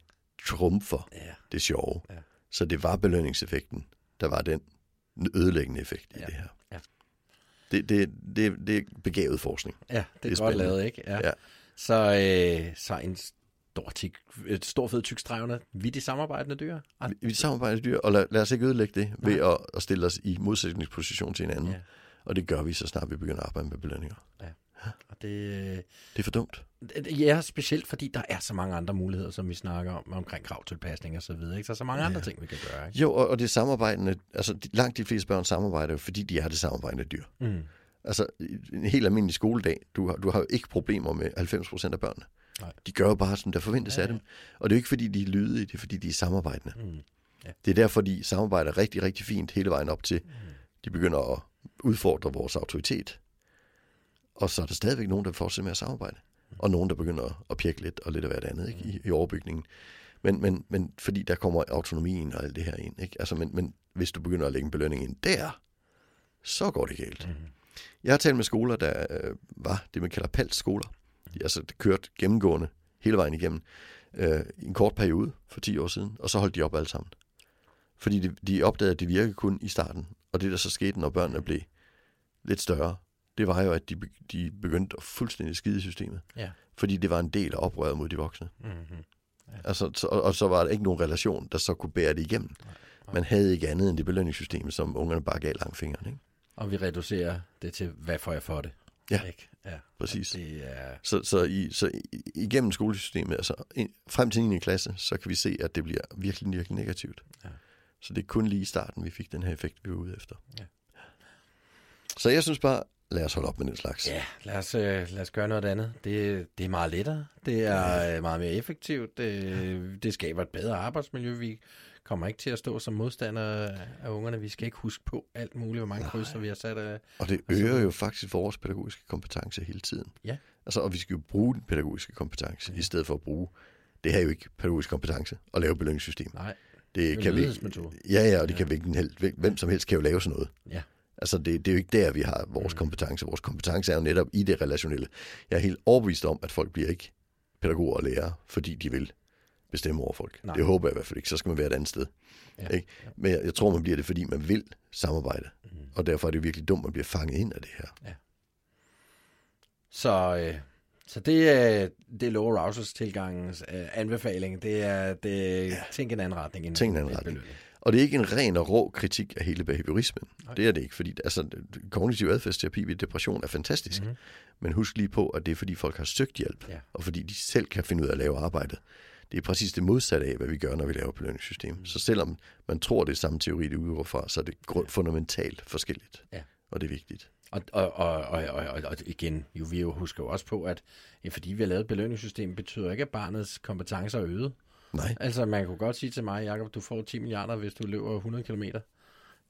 trumfer Ja. det sjove. Ja. Så det var belønningseffekten, der var den ødelæggende effekt i Ja. det her. Ja. Det, det, det, det er begavet forskning. Ja, det er, Det er godt spændende. lavet, ikke? Ja. Så, øh, så en, stor, tyk, stor fed tyk streg under vidt i samarbejdende dyr. Vi, vi samarbejder dyr, og lad, lad os ikke ødelægge det ved at, at stille os i modsætningsposition til hinanden. Ja. Ja. Og det gør vi, så snart vi begynder at arbejde med belønninger. og det, Det er for dumt. ja, specielt fordi der er så mange andre muligheder, som vi snakker om, omkring kravtilpasning og så videre. Ikke? Så er så mange andre ting, vi kan gøre. Ikke? Jo, og, og det samarbejdende, altså de, langt de fleste børn samarbejder jo, fordi de er det samarbejdende dyr. Mm. Altså en helt almindelig skoledag, du har, du har jo ikke problemer med 90 procent af børnene. Nej. De gør jo bare, som der forventes Ja, ja, af dem. Og det er jo ikke, fordi de er lydige, det er, fordi de er samarbejdende. Mm. Ja. Det er derfor, de samarbejder rigtig, rigtig fint hele vejen op til, de begynder at udfordre vores autoritet. Og så er der stadigvæk nogen, der fortsætter med at samarbejde. Og nogen, der begynder at pjekke lidt og lidt af hvert andet ikke? I, i overbygningen. Men, men, men fordi der kommer autonomien og alt det her ind. Ikke? Altså, men, men hvis du begynder at lægge en belønning ind der, så går det galt. Mm. Jeg har talt med skoler, der øh, var det, man kalder PALS-skoler. Altså kørt gennemgående hele vejen igennem øh, i en kort periode for 10 år siden, og så holdt de op alle sammen. Fordi de, de opdagede, at det virkede kun i starten. Og det, der så skete, når børnene blev lidt større, det var jo, at de, de begyndte at fuldstændig skide systemet. Ja. Fordi det var en del af oprøret mod de voksne. Mm-hmm. Altså, så, og, og så var der ikke nogen relation, der så kunne bære det igennem. Man havde ikke andet end det belønningssystem, som ungerne bare gav langfingeren. Ikke? Og vi reducerer det til, hvad får jeg for det? Ja. Ikke? ja. Præcis. Og Det er, Så, så, i, så igennem skolesystemet, altså ind, frem til 9. klasse, så kan vi se, at det bliver virkelig, virkelig negativt. Ja. Så det er kun lige i starten, vi fik den her effekt, vi var ude efter. Ja. Så jeg synes bare, lad os holde op med den slags. ja, lad os, øh, lad os gøre noget andet. Det, det er meget lettere. Det er øh, meget mere effektivt. Det, det skaber et bedre arbejdsmiljø. Vi kommer ikke til at stå som modstandere af ungerne. Vi skal ikke huske på alt muligt, hvor mange krydser vi har sat af. Og det Altså- øger jo faktisk vores pædagogiske kompetence hele tiden. Ja. Altså, og vi skal jo bruge den pædagogiske kompetence, i stedet for at bruge, det her er jo ikke pædagogisk kompetence, at lave belønningssystem. Nej, Det en kan vi, ja, ja, og det Ja. kan hvilken hel, hvem som helst kan jo lave sådan noget. Ja. Altså, det, det er jo ikke der, vi har vores Mm. kompetence. Vores kompetence er jo netop i det relationelle. Jeg er helt overbevist om, at folk bliver ikke pædagoger og lærere, fordi de vil bestemme over folk. Nej. Det håber jeg i hvert fald ikke. Så skal man være et andet sted. Ja. Ikke? Men jeg, jeg tror, man bliver det, fordi man vil samarbejde. Mm. Og derfor er det virkelig dumt, at man bliver fanget ind af det her. Så, øh, så det er, det er lower Rousers tilgangens øh, anbefaling. Det er, det er ja. tænk en anden retning. End Tænk en anden retning. belønning. Og det er ikke en ren og rå kritik af hele behaviorismen. Nej. Det er det ikke, fordi altså, kognitiv adfærdsterapi ved depression er fantastisk. Mm-hmm. Men husk lige på, at det er fordi folk har søgt hjælp, Ja. og fordi de selv kan finde ud af at lave arbejdet. Det er præcis det modsatte af, hvad vi gør, når vi laver belønningssystem. Mm. Så selvom man tror, det er samme teori, det udgår fra, så er det grund, fundamentalt forskelligt. Ja. Og det er vigtigt. Og, og, og, og, og, og, igen, jo, vi jo husker jo også på, at ja, fordi vi har lavet et belønningssystem, betyder ikke, at barnets kompetencer er øget. Nej, Altså, man kunne godt sige til mig, Jacob, du får 10 milliarder, hvis du løber 100 km.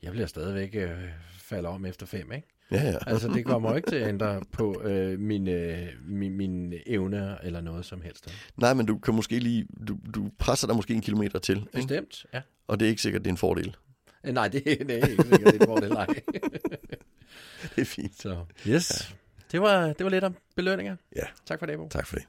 Jeg bliver stadigvæk øh, falde om efter fem, ikke? Ja, ja. Altså, det kommer ikke til at ændre på øh, min, øh, min, min evne eller noget som helst. Nej, men du kan måske lige, du, du presser dig måske en kilometer til, ikke? Bestemt, ja. og det er ikke sikkert, det er en fordel. Øh, Nej, det, det er ikke sikkert, det er hvor det leg. Det er fint. Så, yes. Det var, det var lidt om belønninger. Ja. Tak for det, Bo. Tak for det.